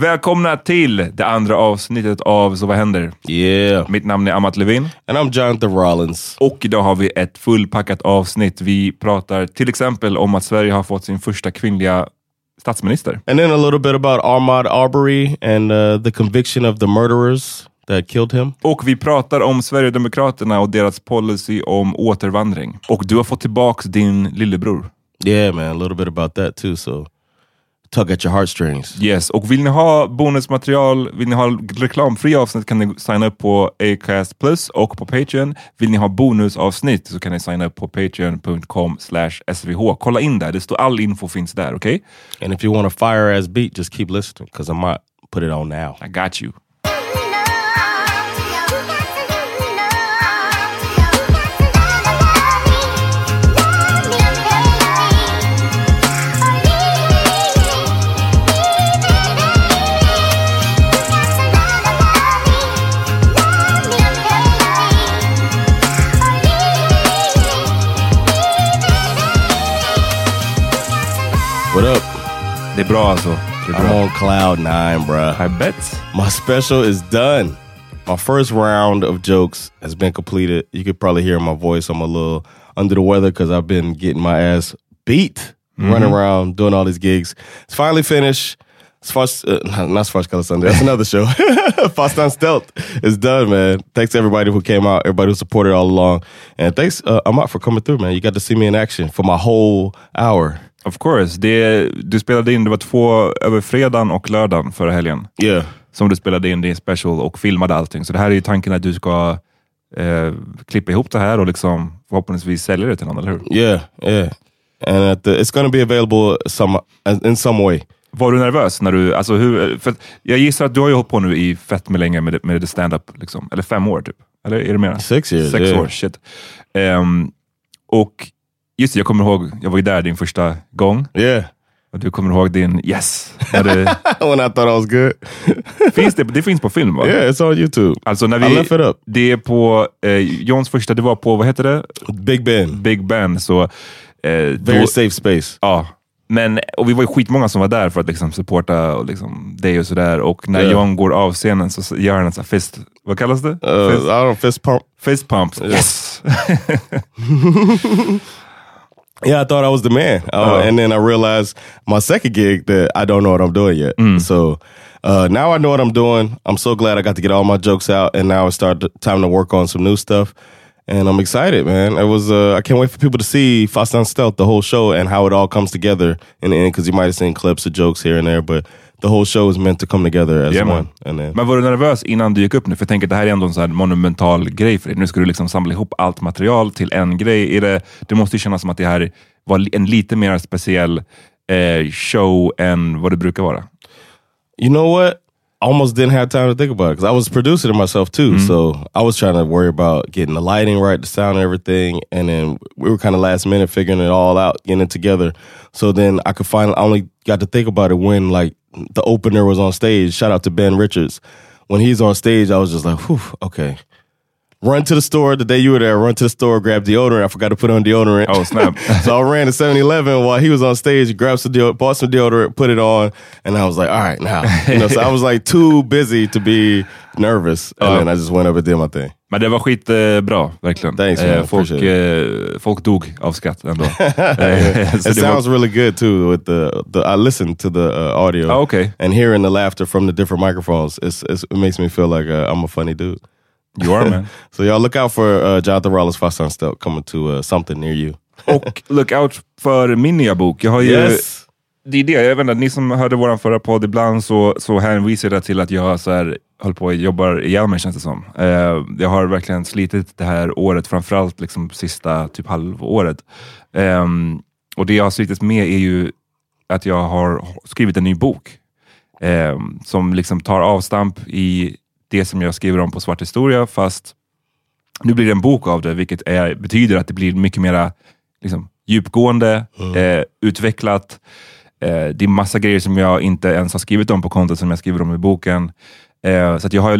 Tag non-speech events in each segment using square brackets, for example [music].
Välkomna till det andra avsnittet av Så vad händer? Yeah. Mitt namn är Amat Levin. And I'm Jonathan Rollins. Och idag har vi ett fullpackat avsnitt. Vi pratar till exempel om att Sverige har fått sin första kvinnliga statsminister. And then a little bit about Ahmaud Arbery and uh, the conviction of the murderers that killed him. Och vi pratar om Sverigedemokraterna och deras policy om återvandring. Och du har fått tillbaks din lillebror. Yeah, man, a little bit about that too. So tug at your heartstrings. Yes, och vill ni ha bonusmaterial, vill ni ha reklamfria avsnitt kan ni signa upp på Acast Plus och på Patreon. Vill ni ha bonusavsnitt så kan ni signa upp på patreon.com slash svh. Kolla in där, det står all info finns där, okej? Okay? And if you want a fire ass beat, just keep listening because I might put it on now. I got you. Är bra är I'm on cloud nine, bruh. I bet. My special is done. My first round of jokes has been completed. You could probably hear my voice. I'm a little under the weather because I've been getting my ass beat running around doing all these gigs. It's finally finished. Svars, uh, not Svartskala Sunday. That's another show. [laughs] Fastan Stealth is done, man. Thanks to everybody who came out, everybody who supported all along, and thanks uh, Amat for coming through, man. You got to see me in action for my whole hour. Of course. Det, du spelade in, det var två över fredagen och lördagen förra helgen. Yeah. Som du spelade in din special och filmade allting. Så det här är ju tanken att du ska eh, klippa ihop det här och liksom förhoppningsvis sälja det till någon, eller hur? Yeah, yeah. and at the, it's to be available some in some way. Var du nervös? när du, alltså hur, för jag gissar att du har ju hållit på nu i fett med länge med, med stand-up, liksom. eller fem år typ? Eller är det mer? Six years. Sex yeah. år, shit. Ehm, och just det, jag kommer ihåg, jag var ju där din första gång. Yeah. Och du kommer ihåg din yes. När det, when I thought [laughs] I was good. finns det, det finns på film va? Yeah, it's on YouTube. Alltså när I left vi, it up. det är på, eh, Johns första, det var på, vad heter det? Big Ben. Big Ben. Så, eh, Very då, safe space. Ja, men, och vi var ju skitmånga som var där för att liksom supporta och liksom dig och sådär. Och när Ja. John går av scenen så gör han en sån fist, vad kallas det? Uh, I fist, don't know, fist pump. fist pump. Yes! [laughs] Yeah, I thought I was the man. Uh, Oh. And then I realized my second gig that I don't know what I'm doing yet. So uh, now I know what I'm doing. I'm so glad I got to get all my jokes out, and now it's start time to work on some new stuff. And I'm excited, man. It was. Uh, I can't wait for people to see Fast and Stealth, the whole show, and how it all comes together in the end. Because you might have seen clips of jokes here and there, but the whole show is meant to come together as Yeah, one. Then, Men var du nervös innan du gick upp nu? För jag tänker att det här är ändå en sån monumental grej för dig. Nu ska du liksom samla ihop allt material till en grej. Är det, det måste ju kännas som att det här var en lite mer speciell eh, show än vad det brukar vara. You know what? I almost didn't have time to think about it because I was producing it myself too. So I was trying to worry about getting the lighting right, the sound, and everything. And then we were kind of last minute figuring it all out, getting it together. So then I could finally, I only got to think about it when like the opener was on stage. Shout out to Ben Richards. When he's on stage, I was just like, whew, okay. Run to the store the day you were there. Run to the store, grab deodorant. I forgot to put on deodorant. Oh, snap. [laughs] so I ran to 7 Eleven while he was on stage, grabbed some deodorant, bought some deodorant, put it on, and I was like, all right, now. You know, so I was like too busy to be nervous. And Oh. then I just went up and did my thing. Men det var skitbra, bra, verkligen. Thanks, man. Eh, folk, eh, folk dog av skratt ändå. [laughs] Eh, [laughs] It sounds really good too with the, the I listened to the uh, audio. Oh, okay. And hearing the laughter from the different microphones, it's, it's, it makes me feel like uh, I'm a funny dude. You are man. [laughs] So y'all look out for uh, Jonathan Rollins Fast on Stealth coming to uh, something near you. [laughs] Och look out för min nya bok. Jag har ju, Yes. Det är det, jag vet inte, ni som hörde vår förra podd, ibland så, så hänvisar jag till att jag så här, håller på och jobbar ihjäl mig känns det som. Eh, jag har verkligen slitit det här året, framförallt liksom sista typ halvåret. Ehm, och det jag har slitit med är ju att jag har skrivit en ny bok. ehm, som liksom tar avstamp i det som jag skriver om på Svart historia, fast nu blir det en bok av det, vilket är, betyder att det blir mycket mera liksom, djupgående, eh, utvecklat. Eh, det är massa grejer som jag inte ens har skrivit om på kontot som jag skriver om i boken. Eh, så att jag har,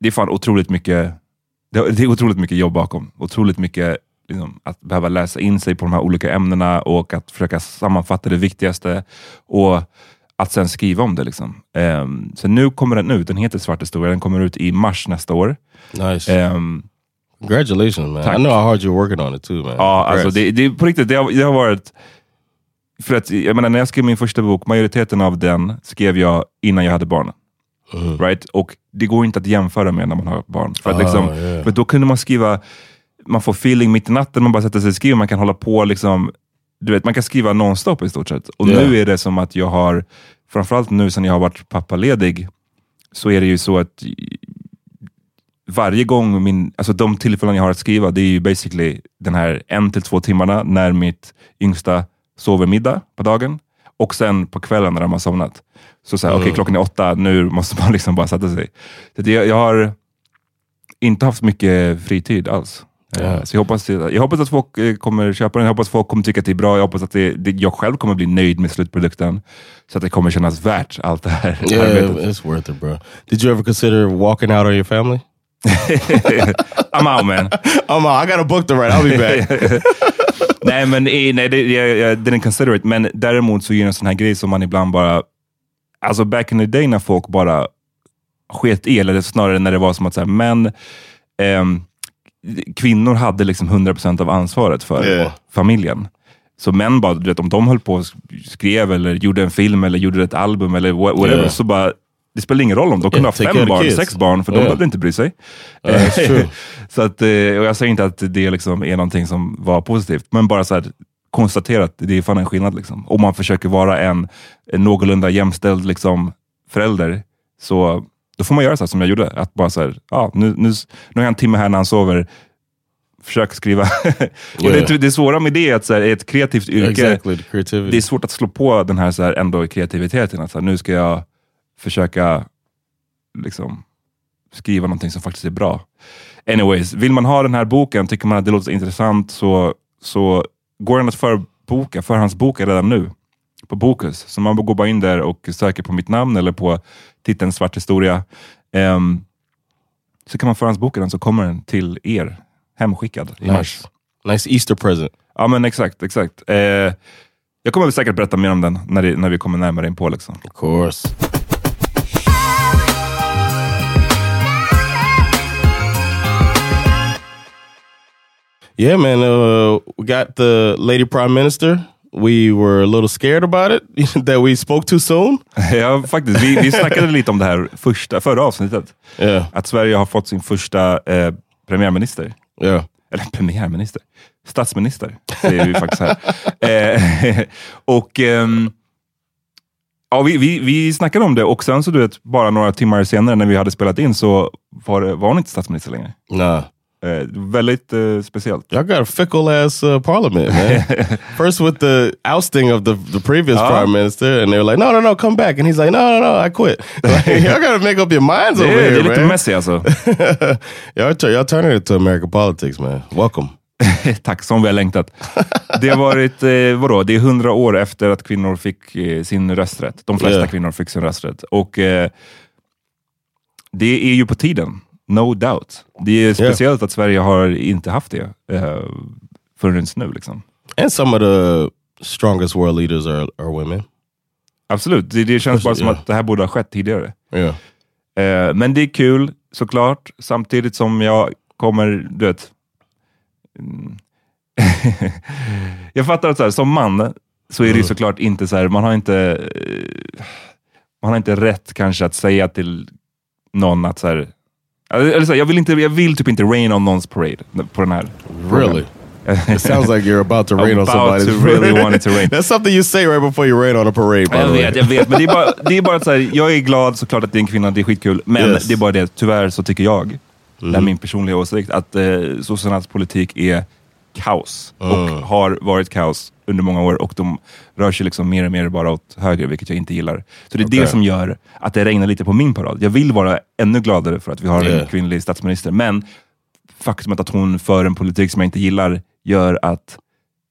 det är fan otroligt mycket det, det är otroligt mycket jobb bakom. Otroligt mycket liksom, att behöva läsa in sig på de här olika ämnena och att försöka sammanfatta det viktigaste och att sen skriva om det. Liksom. Ehm, så nu kommer den ut. Den heter Svart historia. Den kommer ut i mars nästa år. Nice. Ehm, Congratulations, man. Tack. I know how hard you're working on it too, man. Ja, alltså det, det, på riktigt, det har, det har varit... För att, jag menar, när jag skrev min första bok, majoriteten av den skrev jag innan jag hade barn. Right? Och det går inte att jämföra med när man har barn. För, att Ah, liksom, yeah. för då kunde man skriva, man får feeling mitt i natten, man bara sätter sig och skriver, man kan hålla på liksom, du vet, man kan skriva nonstop i stort sett. Och Yeah. nu är det som att jag har, framförallt nu sen jag har varit pappaledig, så är det ju så att varje gång, min, alltså de tillfällen jag har att skriva, det är ju basically den här en till två timmarna när mitt yngsta sover middag på dagen och sen på kvällen när de har somnat. Så såhär, okej klockan är åtta, nu måste man [laughs] liksom bara sätta sig. Så jag, jag har inte haft mycket fritid alls. Eh, Ja. Så jag hoppas, jag hoppas att folk eh, kommer köpa den, jag hoppas att folk kommer tycka att det är bra, jag hoppas att det, det, jag själv kommer bli nöjd med slutprodukten. Så att det kommer kännas värt allt det här Yeah, arbetet. it's worth it, bro. Did you ever consider walking out on your family? [laughs] I'm out man. [laughs] I'm out. I got a book to write. I'll be back. [laughs] nej, men eh, nej, det, jag, jag didn't consider it. Men däremot så är det en sån här grej som man ibland bara... Alltså back in the day när folk bara sket i, eller snarare när det var som att så här, män, ehm, kvinnor hade liksom 100% av ansvaret för Yeah. familjen. Så män bara, du vet, om de höll på och skrev eller gjorde en film eller gjorde ett album eller wha- whatever, Yeah. så bara, det spelar ingen roll om de kunde Yeah, ha fem barn, kids. sex barn, för de Yeah. behövde inte bry sig. True. [laughs] så att, eh, och jag säger inte att det liksom är någonting som var positivt, men bara så här, konstatera att det är fan en skillnad. Liksom. Om man försöker vara en, en någorlunda jämställd liksom, förälder, så då får man göra så som jag gjorde. Att bara så här, ja, nu, nu, nu har jag en timme här när han sover, försök skriva. [laughs] och det, det svåra med det är att så här, ett kreativt yrke, Exactly, det är svårt att slå på den här, så här ändå kreativiteten. Att så här, nu ska jag försöka liksom, skriva någonting som faktiskt är bra. Anyways, vill man ha den här boken, tycker man att det låter intressant, så, så går den att förboka, förhandsboka redan nu på Bokus. Så man går bara in där och söker på mitt namn eller på titeln Svart historia. Ehm, så kan man förhandsboka den så kommer den till er hemskickad i mars. Nice. Nice Easter present. Ja men exakt, exakt. Eh, jag kommer väl säkert berätta mer om den när, det, när vi kommer närmare in på. Liksom. Of course. Yeah, man. Uh, we got the lady prime minister. We were a little scared about it [laughs] that we spoke too soon. [laughs] ja, faktiskt. Vi, vi snackade lite om det här första, förra avsnittet. Yeah, Att Sverige har fått sin första eh, premiärminister. yeah. Eller premiärminister. Statsminister, säger vi faktiskt här. [laughs] Eh, och ehm, ja, vi, vi, vi snackade om det och sen så du vet, bara några timmar senare när vi hade spelat in så var, det, var hon inte statsminister längre. Nah. Eh, väldigt eh, speciellt. Y'all got a fickle ass uh, parliament, man. [laughs] First with the ousting of the, the previous Ah. prime minister, and they were like, no, no, no, come back. And he's like, no, no, no, I quit. [laughs] Like, y'all got to make up your minds [laughs] over är- det here, är lite man. messy alltså. y'all turning it to American politics, man. Welcome. Tack, som vi har längtat. Det har varit, eh, vadå, det är hundra år efter att kvinnor fick eh, sin rösträtt. De flesta Yeah. kvinnor fick sin rösträtt. Och eh, det är ju på tiden, no doubt. Det är speciellt att Sverige har inte haft det eh, förrän nu. Liksom. And some of the strongest world leaders are, are women. Absolut, det, det känns bara som Yeah. att det här borde ha skett tidigare. Yeah. Eh, men det är kul såklart, samtidigt som jag kommer, du vet. Mm. [laughs] jag fattar att så här, som man så är det ju såklart inte så här, man har inte, eh, man har inte rätt kanske att säga till någon att så här, eller så här, jag, vill inte, jag vill typ inte rain on någons parade på den här. Really? It sounds like you're about to rain on About somebody's to really want it to rain. [laughs] That's something you say right before you rain on a parade, by Jag vet, jag vet. Men det är bara, det är bara att så här, jag är glad såklart att det är en kvinna, det är skitkul. Men Yes. det är bara det, tyvärr så tycker jag, det är min personliga åsikt, att eh, sossarnas politik är kaos. Och har varit kaos under många år och de rör sig liksom mer och mer bara åt höger, vilket jag inte gillar. Så det är Okej. det som gör att det regnar lite på min parad. Jag vill vara ännu gladare för att vi har en Yeah. kvinnlig statsminister, men faktumet att hon för en politik som jag inte gillar gör att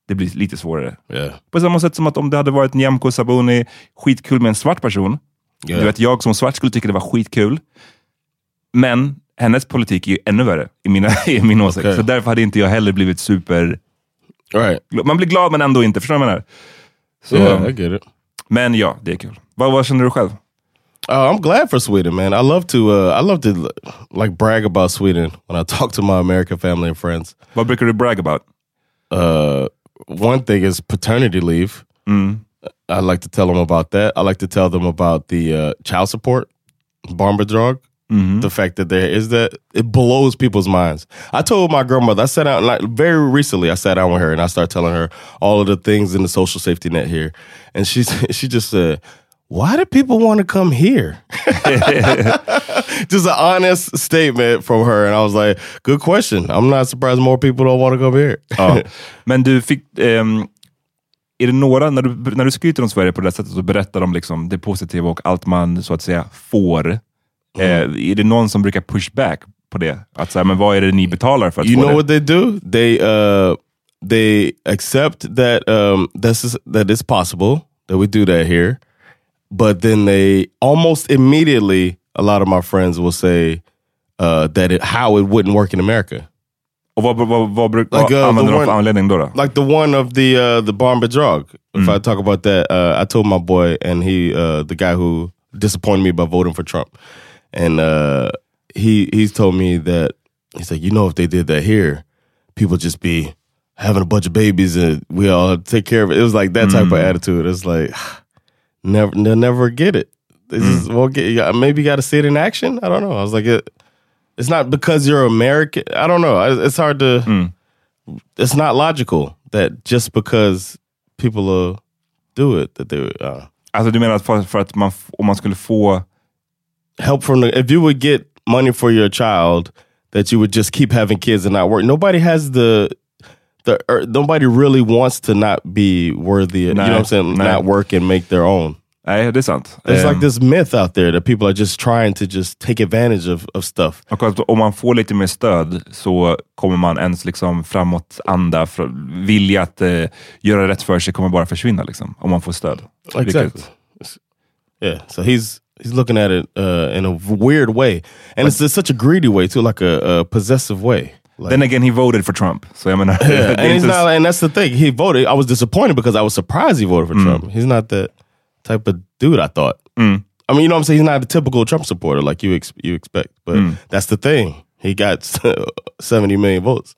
det blir lite svårare. Yeah. På samma sätt som att om det hade varit Nyamko Sabuni, skitkul med en svart person. Yeah. Du vet, jag som svart skulle tycka det var skitkul. Men hennes politik är ju ännu värre i, mina, [laughs] i min åsikt. Okej. Så därför hade inte jag heller blivit super... Right. Man blir glad men ändå inte, förstår du vad jag menar? Så, Yeah, I get it. Men ja, det är kul. Vad, vad känner du själv? Uh, I'm glad for Sweden, man. I love to uh, I love to like brag about Sweden when I [laughs] talk to my American family and friends. Vad brukar du brag about? Uh, one thing is paternity leave. I like to tell them about that. I like to tell them about the uh, child support, barnbidrag. The fact that there is that it blows people's minds. I told my grandmother. I sat down like very recently. I sat down with her and I started telling her all of the things in the social safety net here, and she [laughs] she just said, "Why do people want to come here?" [laughs] just an honest statement from her, and I was like, "Good question. I'm not surprised more people don't want to come here." Ja. [laughs] Men du fick... ehm, är det några, när du, när du skryter om Sverige på det sättet och berättar om liksom det positiva och allt man så att säga får. Eh, är det någon som brukar push back på det? Att säga, men vad är det ni betalar för att you få know det? what they do? They uh they accept that um this is that it's possible that we do that here, but then they almost immediately a lot of my friends will say uh that it, how it wouldn't work in America. Och vad, vad, vad, bruk- Like, uh, använder the de för one- anledning då? då? Like the one of the uh the barnbidrag. If I talk about that, uh I told my boy and he uh the guy who disappointed me by voting for Trump. And uh he he's told me that he's like, you know, if they did that here, people just be having a bunch of babies and we all take care of it. It was like that type of attitude. It's like [sighs] never they'll never get it. They just won't get maybe you gotta see it in action. I don't know. I was like it, it's not because you're American. I don't know. It's hard to it's not logical that just because people uh, do it that they uh, Alltså du menar att för, för att man, om man skulle få... help from the if you would get money for your child that you would just keep having kids and not work. Nobody has the the er, nobody really wants to not be worthy. you know what I'm saying? Nej. Not work and make their own. Nej, det är sant. There's Ehm, like this myth out there that people are just trying to just take advantage of, of stuff. Och om man får lite mer stöd så kommer man ens liksom framåt anda, fr- vilja att eh, göra rätt för sig kommer bara försvinna liksom, om man får stöd. Exactly. Vilket- Yeah. So he's he's looking at it uh, in a weird way, and it's, it's such a greedy way too, like a, a possessive way. Like, Then again, he voted for Trump. Så jag menar, yeah, and he's not, and that's the thing. He voted. I was disappointed because I was surprised he voted for mm. Trump. He's not that type of dude. I thought. Mm. I mean, you know what I'm saying? He's not a typical Trump supporter like you ex- you expect. But mm. that's the thing. He got [laughs] 70 million votes.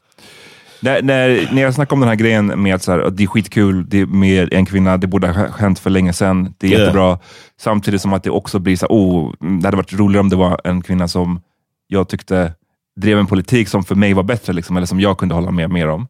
När, när, när jag snackar om den här grejen med att så här, det är skitkul det är med en kvinna, det borde ha hänt för länge sedan, det är Yeah. jättebra. Samtidigt som att det också blir så här, oh, det hade varit roligare om det var en kvinna som jag tyckte drev en politik som för mig var bättre, liksom, eller som jag kunde hålla med mer om.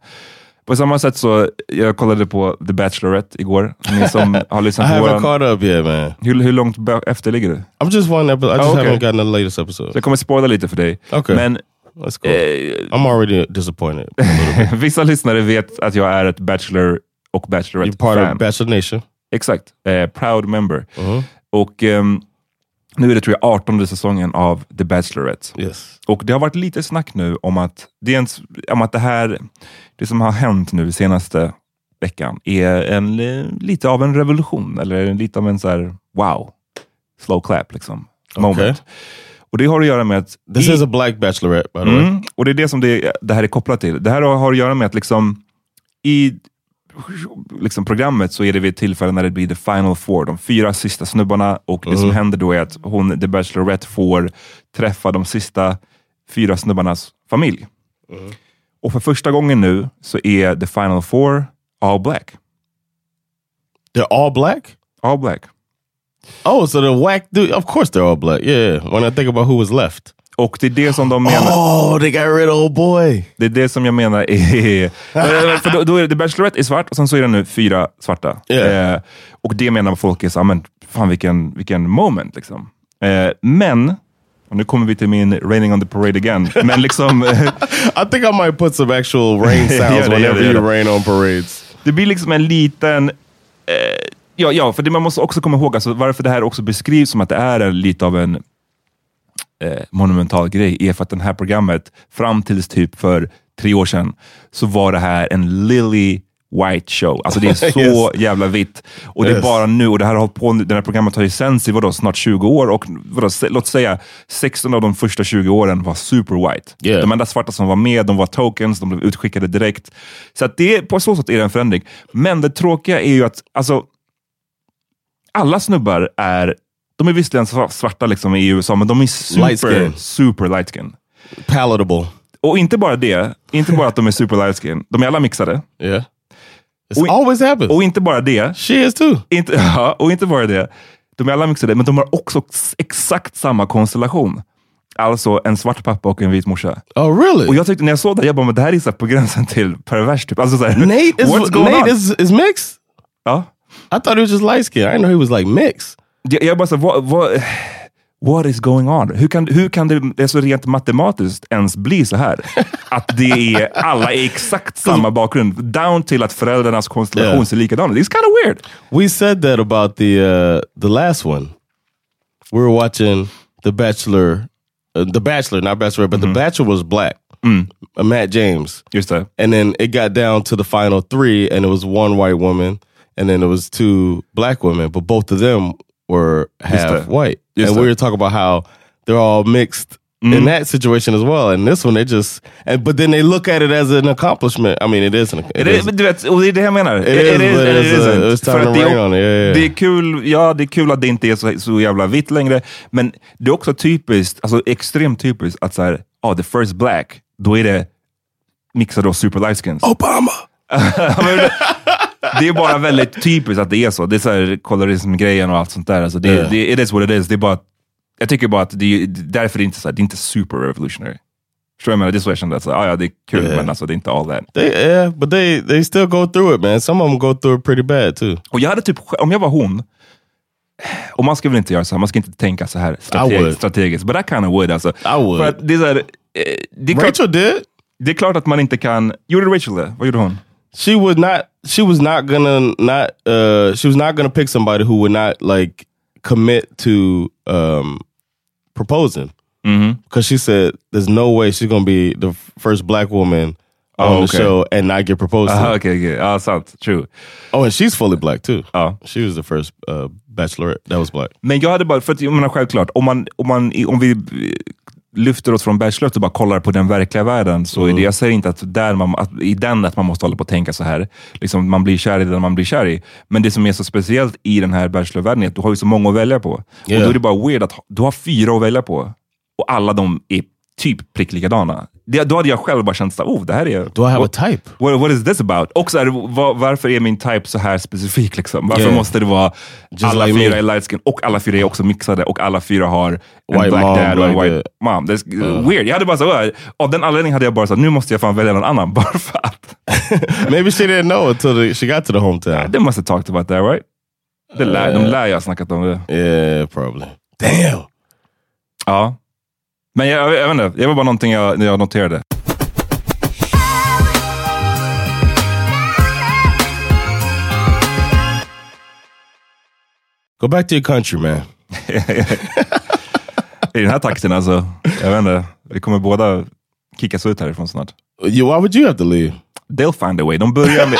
På samma sätt så, jag kollade på The Bachelorette igår. Ni som [laughs] har lyssnat på haven't våran, caught up yet, man. hur, hur långt efter ligger du? I'm just one episode. I just Oh, okay. haven't gotten the latest episode. Så jag kommer spoila lite för dig. Okay. Men That's cool. eh, I'm already disappointed. [laughs] vissa lyssnare vet att jag är ett Bachelor och You're Bachelorette part fan. of Bachelor Nation. Exakt. Eh, proud member. Mhm. Och ehm, nu är det tror jag 18 säsongen av The Bachelorette. Yes. Och det har varit lite snack nu om att det, är en, om att det här, det som har hänt nu senaste veckan är en, lite av en revolution. Eller lite av en så här, wow, slow clap liksom. Moment. Och det har att göra med att... This i- is a black bachelorette, by the way. Mm, och det är det som det, det här är kopplat till. Det här har, att göra med att liksom i liksom programmet så är det vid ett tillfälle när det blir the final four, de fyra sista snubbarna och det som händer då är att hon, the Bachelorette får träffa de sista fyra snubbarnas familj. Och för första gången nu så är the final four all black. They're all black? All black. Oh, so the whack dude, of course they're all black. Yeah, when I think about who was left. Och det är det som de menar. Oh, they got rid of old boy. Det är det som jag menar [laughs] är... För då, då är det, The Bachelorette är svart och sen så är det nu fyra svarta. Yeah. Eh, och det menar folk är så, "Ah, men fan vilken, vilken moment liksom. Eh, men, och nu kommer vi till min raining on the parade again, [laughs] men liksom, eh, I think I might put some actual rain [laughs] sounds Yeah, whenever yeah, you rain on parades. det blir liksom en liten... Eh, ja, ja, för det man måste också komma ihåg alltså, varför det här också beskrivs som att det är en, lite av en eh, monumental grej är för att det här programmet, fram tills typ för tre år sedan, så var det här en lily white show. Alltså det är [laughs] så Yes. jävla vitt. Och det är Yes. bara nu, och det här, har hållit på, det här programmet har ju sänds i vadå, snart 20 år och vadå, låt säga 16 av de första 20 åren var super white. Yeah. De enda svarta som var med, de var tokens, de blev utskickade direkt. Så att det, på så sätt är det en förändring. Men det tråkiga är ju att alltså, alla snubbar är, de är visserligen svarta liksom i USA, men de är Light super, skin. super light skin. Palatable. Och inte bara det, inte bara att de är super light skin, de är alla mixade. Yeah. It's We- always happens. Och inte bara det, she is too. inte, [laughs] ja, och inte bara det, de är alla mixade, men de har också exakt samma konstellation. Alltså en svart pappa och en vit morsa. Oh, really? Och jag tyckte när jag såg det, jag bara, men det här är så på gränsen till pervers. Typ. Alltså, så här, Nate is what's going Nate on? is, is mixed. ja. I thought he was just light skinned. I didn't know he was like mixed. Jag, jag bara så, vad, vad, what is going on? Hur kan, hur kan det, det så rent matematiskt ens bli så här? [laughs] Att det är, alla är exakt samma bakgrund, down till att föräldrarnas konstellation Yeah. ser likadan ut. It's kind of weird. We said that about the uh, the last one. We were watching The Bachelor, uh, The Bachelor, not Bachelor, but The Bachelor was black. Uh, Matt James, Just det. and then it got down to the final three, and it was one white woman, and then it was two black women, but both of them were half that. white. Just and that. we were talking about how they're all mixed. In that situation as well, and this one they just, and but then they look at it as an accomplishment. I mean, it is an. Är det, men du vet, och det är det jag menar. It is, but it's, uh, isn't. it's time För to att det, är, on it. Yeah, yeah. det är kul, ja det är kul att det inte är så, så jävla vitt längre, men det är också typiskt, alltså extremt typiskt att så här, ah, the first black, då är det mixade och super light skins. Obama. [laughs] Det- är bara väldigt typiskt att det är så. Det är så här kolorism-grejen och allt sånt där. Alltså det, Yeah. det, it is what it is. Det är bara, jag tycker bara att det är därför är det inte, så här, det är inte super revolutionary. Förstår du vad jag menar? Det är så jag kände, att så, ah, ja det är kul Yeah. men alltså det är inte all that. They yeah, but they they still go through it, man. Some of them go through it pretty bad too. Och jag hade typ, om jag var hon, och man ska väl inte göra så här, man ska inte tänka så här strategiskt, strategiskt but I kind of would alltså. I would. För att det är så här, eh, det, är klart, Rachel did. det är klart att man inte kan... Gjorde Rachel det? Vad gjorde hon? She was not. She was not gonna not. Uh, she was not gonna pick somebody who would not like commit to um, proposing. Because she said there's no way she's gonna be the first black woman on Oh, the show and not get proposed to. Aha, okej, okej. Ja, sant. True. Oh, and she's fully black too. Ja. She was the first uh, bachelorette that was black. Men jag hade bara, för att jag menar självklart, om, man, om, man, om vi lyfter oss från Bachelor och bara kollar på den verkliga världen, så det, jag säger inte att, där man, att i den att man måste hålla på och tänka så här. Liksom, man blir kär i den man blir kär i. Men det som är så speciellt i den här Bachelor-världen är att du har ju så många att välja på. Och Yeah. då är det bara weird att du har fyra att välja på och alla de är typ prick likadana. Det, då hade jag själv bara känt oh, det här är... Do I have what, a type? What, what is this about? Och så är det, var, varför är min type så här specifik? Liksom? Varför Yeah. måste det vara Just alla like fyra me. är light skin och alla fyra är också mixade och alla fyra har en White black mom, dad och en white dad. mom. Det är weird. Jag hade bara så, av den anledningen hade jag bara så nu måste jag fan välja någon annan [laughs] bara för att. [laughs] Maybe she didn't know until the, she got to the hometown. They must have talked about that right? Det lär, de lär jag ha snackat om det. Yeah, probably. Damn. Ja. Men jag, jag, jag vet inte, det var bara någonting jag, jag noterade. Go back to your country, man. [laughs] I den här takten alltså, jag vet inte, vi kommer båda kickas ut härifrån snart. Why would you have to leave? They'll find a way. De börjar med...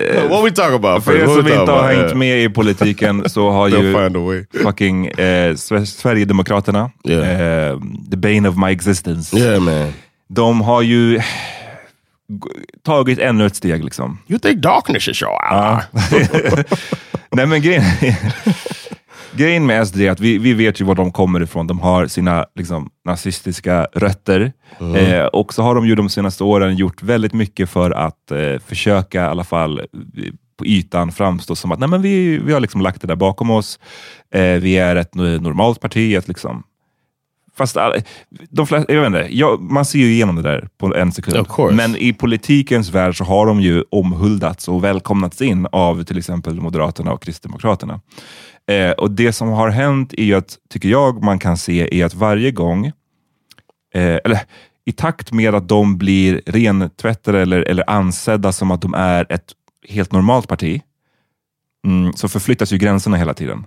Vet, what we talk about? för er som inte har hängt med i politiken [laughs] så har ju fucking eh, Sve- Sverigedemokraterna, Yeah. eh, the bane of my existence. Yeah, man. De har ju tagit ännu ett steg. liksom. You think darkness is your ally? [laughs] Nej men grejen, [laughs] grejen med SD är att vi, vi vet ju var de kommer ifrån. De har sina liksom, nazistiska rötter. Eh, och så har de ju de senaste åren gjort väldigt mycket för att eh, försöka i alla fall på ytan framstå som att Nej, men vi, vi har liksom lagt det där bakom oss. Eh, vi är ett no- normalt parti. Att liksom, Fast all, de flesta, jag vet inte, jag, man ser ju igenom det där på en sekund. Men i politikens värld så har de ju omhuldats och välkomnats in av till exempel Moderaterna och Kristdemokraterna. Eh, och Det som har hänt är att, tycker jag, man kan se är att varje gång, eh, eller i takt med att de blir rentvättade eller, eller ansedda som att de är ett helt normalt parti, mm, så förflyttas ju gränserna hela tiden.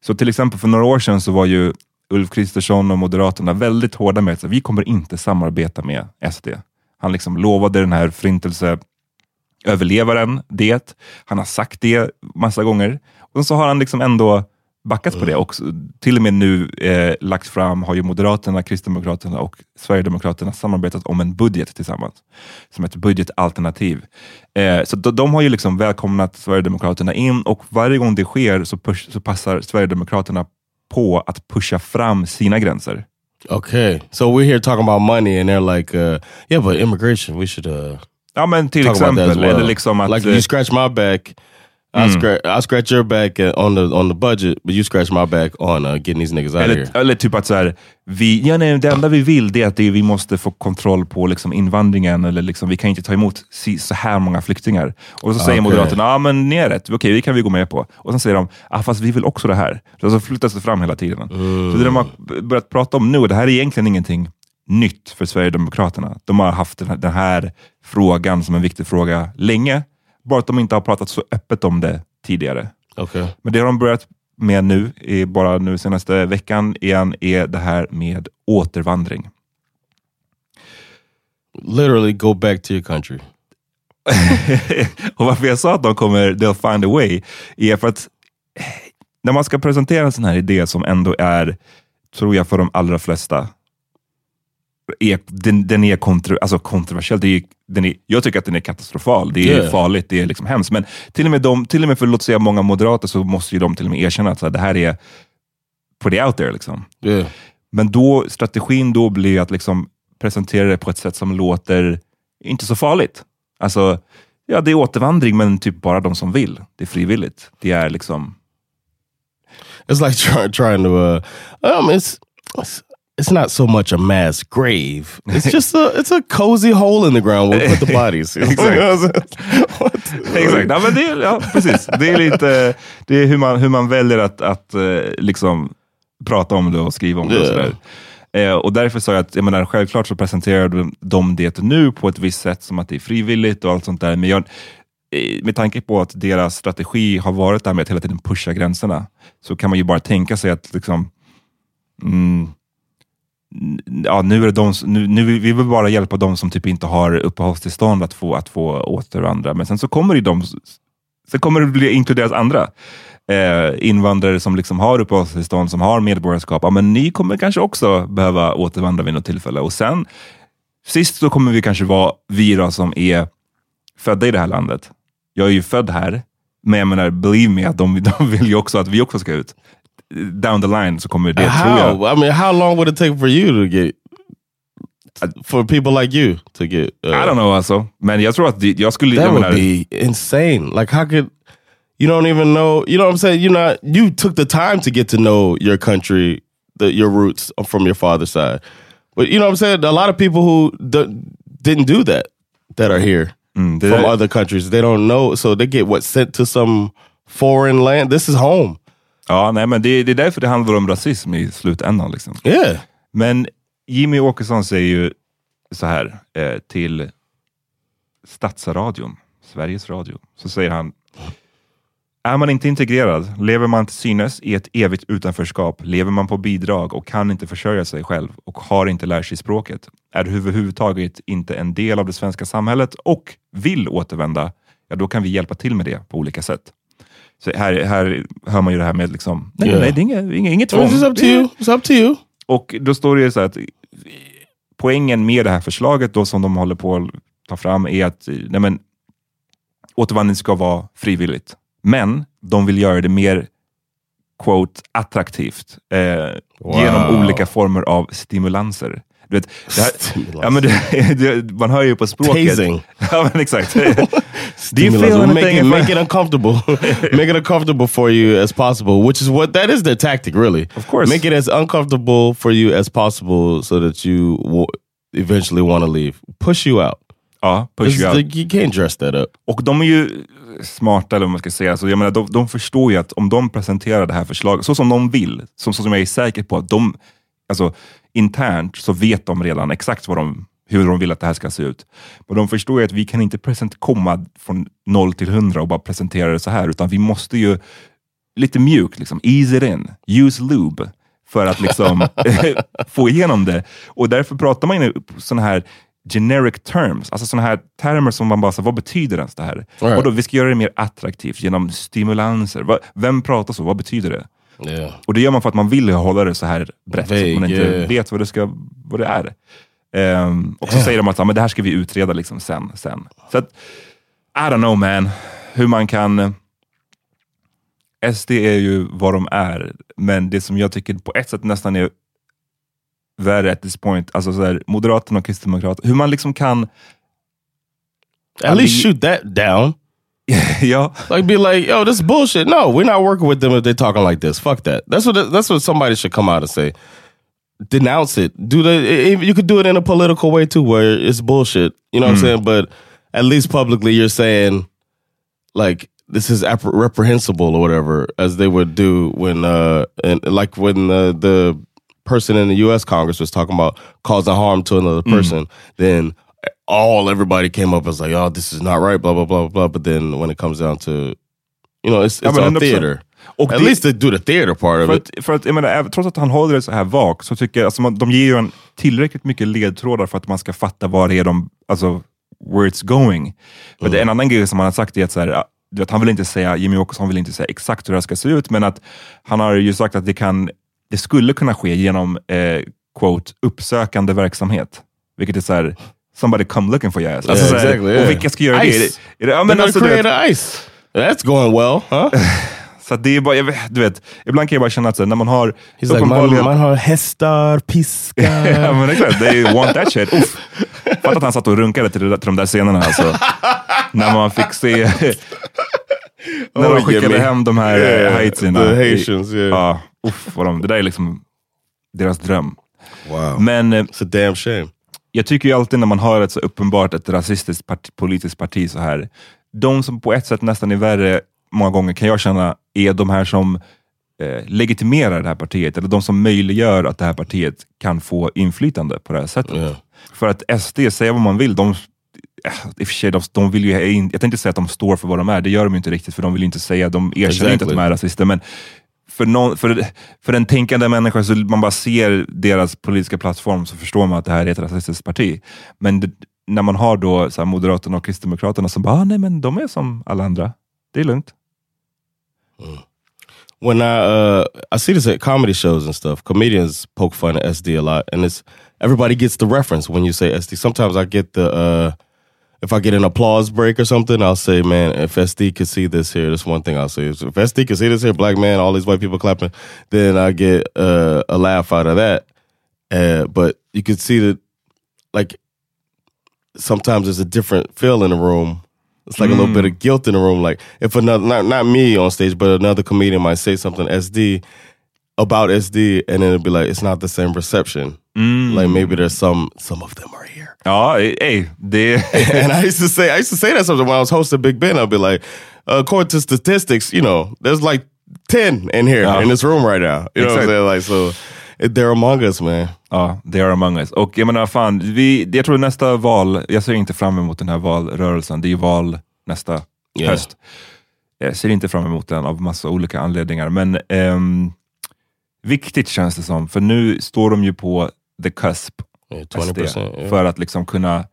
Så till exempel för några år sedan så var ju Ulf Kristersson och Moderaterna väldigt hårda med att vi kommer inte samarbeta med SD. Han liksom lovade den här förintelse överlevaren det. Han har sagt det massa gånger. Och så har han liksom ändå backat på det och s- till och med nu eh, lagt fram, har ju Moderaterna, Kristdemokraterna och Sverigedemokraterna samarbetat om en budget tillsammans. Som ett budgetalternativ. Eh, så de, de har ju liksom välkomnat Sverigedemokraterna in och varje gång det sker så, push, så passar Sverigedemokraterna på att pusha fram sina gränser. Okay, so we're here talking about money, and they're like, uh, "Yeah, but immigration, we should uh, Ja men till exempel, well." eller liksom att... like eh, you scratch my back, I scratch, I scratch your back on the on the budget, but you scratch my back on uh, getting these niggas out of here. Eller, eller typ att så här, vi, ja, nej, det enda vi vill det är att det, vi måste få kontroll på liksom invandringen. Eller liksom, vi kan inte ta emot si, så här många flyktingar. Och så säger Okej. Moderaterna, ja men ni är rätt, okej vi kan vi gå med på. Och sen säger de, ah, fast vi vill också det här. Så så flyttas det fram hela tiden. Så det de har börjat prata om nu, och det här är egentligen ingenting nytt för Sverigedemokraterna. De har haft den här, den här frågan som en viktig fråga länge, bara att de inte har pratat så öppet om det tidigare. Okay, Men det har de börjat med nu, bara nu senaste veckan igen, är det här med återvandring. literally go back to your country. [laughs] och varför jag sa att de kommer, they'll find a way, är för att eh, när man ska presentera en sån här idé som ändå är, tror jag för de allra flesta, är, den, den är kontro, alltså kontroversiell. Det är, den är, jag tycker att den är katastrofal. Det är Yeah. farligt, det är liksom hemskt. Men till och med, de, till och med för låt säga många moderater så måste ju de till och med erkänna att så här, det här är pretty out there. Liksom. Yeah, Men då, strategin då blir att liksom presentera det på ett sätt som låter inte så farligt. Alltså, ja det är återvandring men typ bara de som vill. Det är frivilligt. Det är liksom... it's like trying trying to. Uh, um, it's, it's it's not so much a mass grave. It's just a it's a cozy hole in the ground where we put the [laughs] bodies. Exakt. [laughs] Exakt, ja, men det, är- ja, precis. Det är lite det är hur man, hur man väljer att, att eh, liksom prata om det och skriva om det. Och, sådär. Eh, och därför sa jag att jag menar, självklart så presenterar de- de det nu på ett visst sätt som att det är frivilligt och allt sånt där. Men jag, eh, med tanke på att deras strategi har varit där med att hela tiden pusha gränserna, så kan man ju bara tänka sig att liksom, mm, ja, nu är det de, nu, nu, vi vill bara hjälpa de som typ inte har uppehållstillstånd att få, att få återvandra. Men sen så kommer det de, sen kommer det bli inkluderas andra eh, invandrare som liksom har uppehållstillstånd, som har medborgarskap. Ja, men ni kommer kanske också behöva återvandra vid något tillfälle. Och sen, sist så kommer vi kanske vara vi då som är födda i det här landet. Jag är ju född här, men jag menar, believe me, att de, [laughs] de vill ju också att vi också ska ut. Down the line så kommer det, tror jag. How? I mean, how long would it take for you to get, for people like you to get? Uh, I don't know alltså. Men jag tror att det, jag skulle... That jag would be insane. Like, how could you don't even know? You know what I'm saying? You not you took the time to get to know your country, the, your roots from your father's side. But you know what I'm saying? A lot of people who didn't do that that are here Mm, from other countries, they don't know, so they get what sent to some foreign land. This is home. Ja, nej, men det, det är därför det handlar om rasism i slutändan. Liksom. Yeah. Men Jimmy Åkesson säger ju så här eh, till Stadsradion, Sveriges Radio, så säger han är man inte integrerad, lever man till synes i ett evigt utanförskap, lever man på bidrag och kan inte försörja sig själv och har inte lärt sig språket, är överhuvudtaget inte en del av det svenska samhället och vill återvända, ja då kan vi hjälpa till med det på olika sätt. Så här, här hör man ju det här med liksom, nej, Yeah. nej det är inget, inget, tvång. It's up to you. It's up to you. Och då står det ju så att poängen med det här förslaget då som de håller på att ta fram är att nej men, återvandring ska vara frivilligt. Men de vill göra det mer quote, attraktivt eh, Wow. genom olika former av stimulanser. Du vet, här, ja, men det, [laughs] det, man hör ju på språket. Tasing. [laughs] Ja, men exakt. [laughs] Do you feel will make anything it, make it uncomfortable. [laughs] make it uncomfortable for you as possible, which is what that is their tactic, really. Of course. make it as uncomfortable for you as possible so that you will eventually want to leave. Push you out. Ja, push you out. the- you can't dress that up. Och de är ju smarta, eller vad man ska säga. Så jag menar, de, de förstår ju att om de presenterar det här förslaget så som de vill, som, så som jag är säker på att de, alltså internt så vet de redan exakt vad de, hur de vill att det här ska se ut. Men de förstår ju att vi kan inte present, komma från 0 till 100 och bara presentera det så här, utan vi måste ju lite mjukt, liksom, ease it in, use lube för att liksom [laughs] få igenom det. Och därför pratar man ju sådana här generic terms, alltså sådana här termer som man bara, så, vad betyder ens det här? Right. Och då, vi ska göra det mer attraktivt genom stimulanser. Vem pratar så? Vad betyder det? Yeah. Och det gör man för att man vill hålla det så här brett, så Vague, att man inte yeah. vet vad det, ska, vad det är. Ehm, och så säger de att ja, men det här ska vi utreda liksom sen. sen. Så att, I don't know man, hur man kan... SD är ju vad de är, men det som jag tycker på ett sätt nästan är värre at this point, alltså så här, Moderaterna och Kristdemokraterna, hur man liksom kan... At least shoot that down. [laughs] ja, Like be like, yo, this is bullshit. No, we're not working with them if they're talking like this. Fuck that. That's what that's what somebody should come out and say. Denounce it. Do the you could do it in a political way too, where it's bullshit. You know what I'm saying? But at least publicly, you're saying like this is reprehensible or whatever, as they would do when uh and like when uh, the person in the U.S. Congress was talking about causing harm to another person, then all everybody came up as like, oh, this is not right, blah blah blah blah. But then when it comes down to, you know, it's it's all 100%. theater. Och At det- least they do the theater part of För it. att, för att, jag menar, trots att han håller det så här vagt, så tycker jag, alltså man, de ger ju en tillräckligt mycket ledtrådar för att man ska fatta vad det är de, alltså, where it's going. För det är en annan grej som han har sagt är att så här, vet, han vill inte säga, Jimmy Åkesson vill inte säga exakt hur det här ska se ut, men att han har ju sagt att det, kan, det skulle kunna ske genom eh, quote, uppsökande verksamhet. Vilket är så här, somebody come looking for ass. Alltså, Yeah, så här, exactly, yeah. Och vilka ska göra det? Är Ice. det? Är det ja, men alltså, vet, create a ice. That's going well, huh? [laughs] så det är bara, jag vet, du vet, ibland kan jag bara känna att så när man har like, man, man har hästar, piskar. [laughs] ja men exakt, they want that shit. Uff. Fatta att han satt och runkade till, det till de där scenerna alltså. När man fick se, [laughs] när de Oh, skickade Jimmy. hem de här Yeah, yeah, haitierna. the Haitians, yeah. Ja, uff, vad de, det där är liksom deras dröm. Wow. Men eh, It's a damn shame. jag tycker ju alltid när man har ett så uppenbart ett rasistiskt parti, politiskt parti så här, de som på ett sätt nästan är värre många gånger kan jag känna är de här som eh, legitimerar det här partiet, eller de som möjliggör att det här partiet kan få inflytande på det här sättet. Yeah. För att SD, säga vad man vill, de, eh, i och för sig, de, de vill ju, jag tänkte inte säga att de står för vad de är, det gör de inte riktigt, för de vill ju inte säga, de erkänner inte att Exactly. de är rasister, men för, någon, för, för en tänkande människa, så man bara ser deras politiska plattform, så förstår man att det här är ett rasistiskt parti. Men det, när man har då så Moderaterna och Kristdemokraterna som bara, ah, nej men de är som alla andra, det är lugnt. When I uh I see this at comedy shows and stuff, comedians poke fun at SD a lot, and it's everybody gets the reference when you say SD. Sometimes I get the uh if I get an applause break or something, I'll say, "Man, if SD could see this here, that's one thing I'll say. If SD could see this here, black man, all these white people clapping, then I get uh, a laugh out of that. Uh, but you could see that, like, sometimes there's a different feel in the room. It's like a little mm. bit of guilt in the room. Like if another, not not me on stage, but another comedian might say something SD about SD, and then it'd be like it's not the same reception. Like maybe mm. there's some some of them are here. Oh, hey, det... [laughs] and I used to say I used to say that something when I was hosting Big Ben. I'd be like, according to statistics, you know, there's like ten in here Yeah. in this room right now. You know what I'm saying? Like so, they're among us, man. Ja, they are among us. Och jag menar, fan, vi, jag tror nästa val, jag ser inte fram emot den här valrörelsen. Det är ju val nästa Ja. höst. Jag ser inte fram emot den av massa olika anledningar. Men ehm, viktigt känns det som, för nu står de ju på the cusp, Yeah, SD, 20%, yeah. för att liksom kunna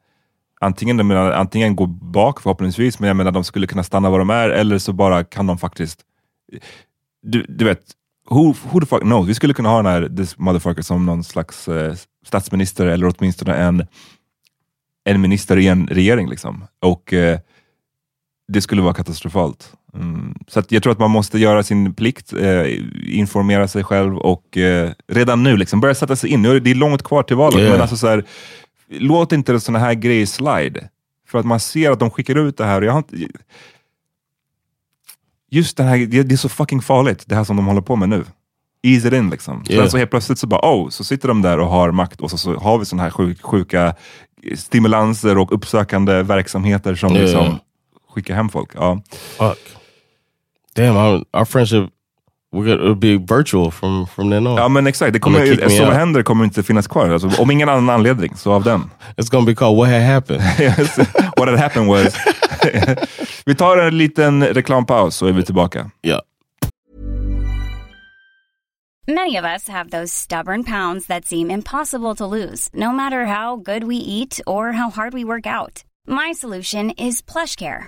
antingen, menar, antingen gå bak förhoppningsvis, men jag menar de skulle kunna stanna var de är, eller så bara kan de faktiskt du, du vet, who, who the fuck knows? Vi skulle kunna ha den här this motherfucker som någon slags eh, statsminister eller åtminstone en, en minister i en regering. Liksom. Och eh, det skulle vara katastrofalt. Mm. Så jag tror att man måste göra sin plikt, eh, informera sig själv och eh, redan nu liksom, börja sätta sig in. Nu är det är långt kvar till valet, Yeah. men alltså så här, låt inte sådana här grejer slide. För att man ser att de skickar ut det här. Och jag har inte, just det här, det, det är så fucking farligt, det här som de håller på med nu. Ease it in liksom. Yeah. Sen så helt plötsligt så bara, oh, så sitter de där och har makt och så, så har vi sådana här sjuk, sjuka stimulanser och uppsökande verksamheter som Yeah. liksom skickar hem folk. Ja. Fuck. Damn, our, our friendship we're gonna it'll be virtual from from then on. ja men exakt, det Om de kommer, kick me så vad out. händer kommer inte finnas kvar. Alltså, om ingen annan anledning, så av den. [laughs] It's gonna be called What Had Happened. [laughs] Yes. What had happened was... [laughs] vi tar en liten reklampaus så är vi tillbaka. yeah. Many of us have those stubborn pounds that seem impossible to lose, no matter how good we eat or how hard we work out. My solution is PlushCare.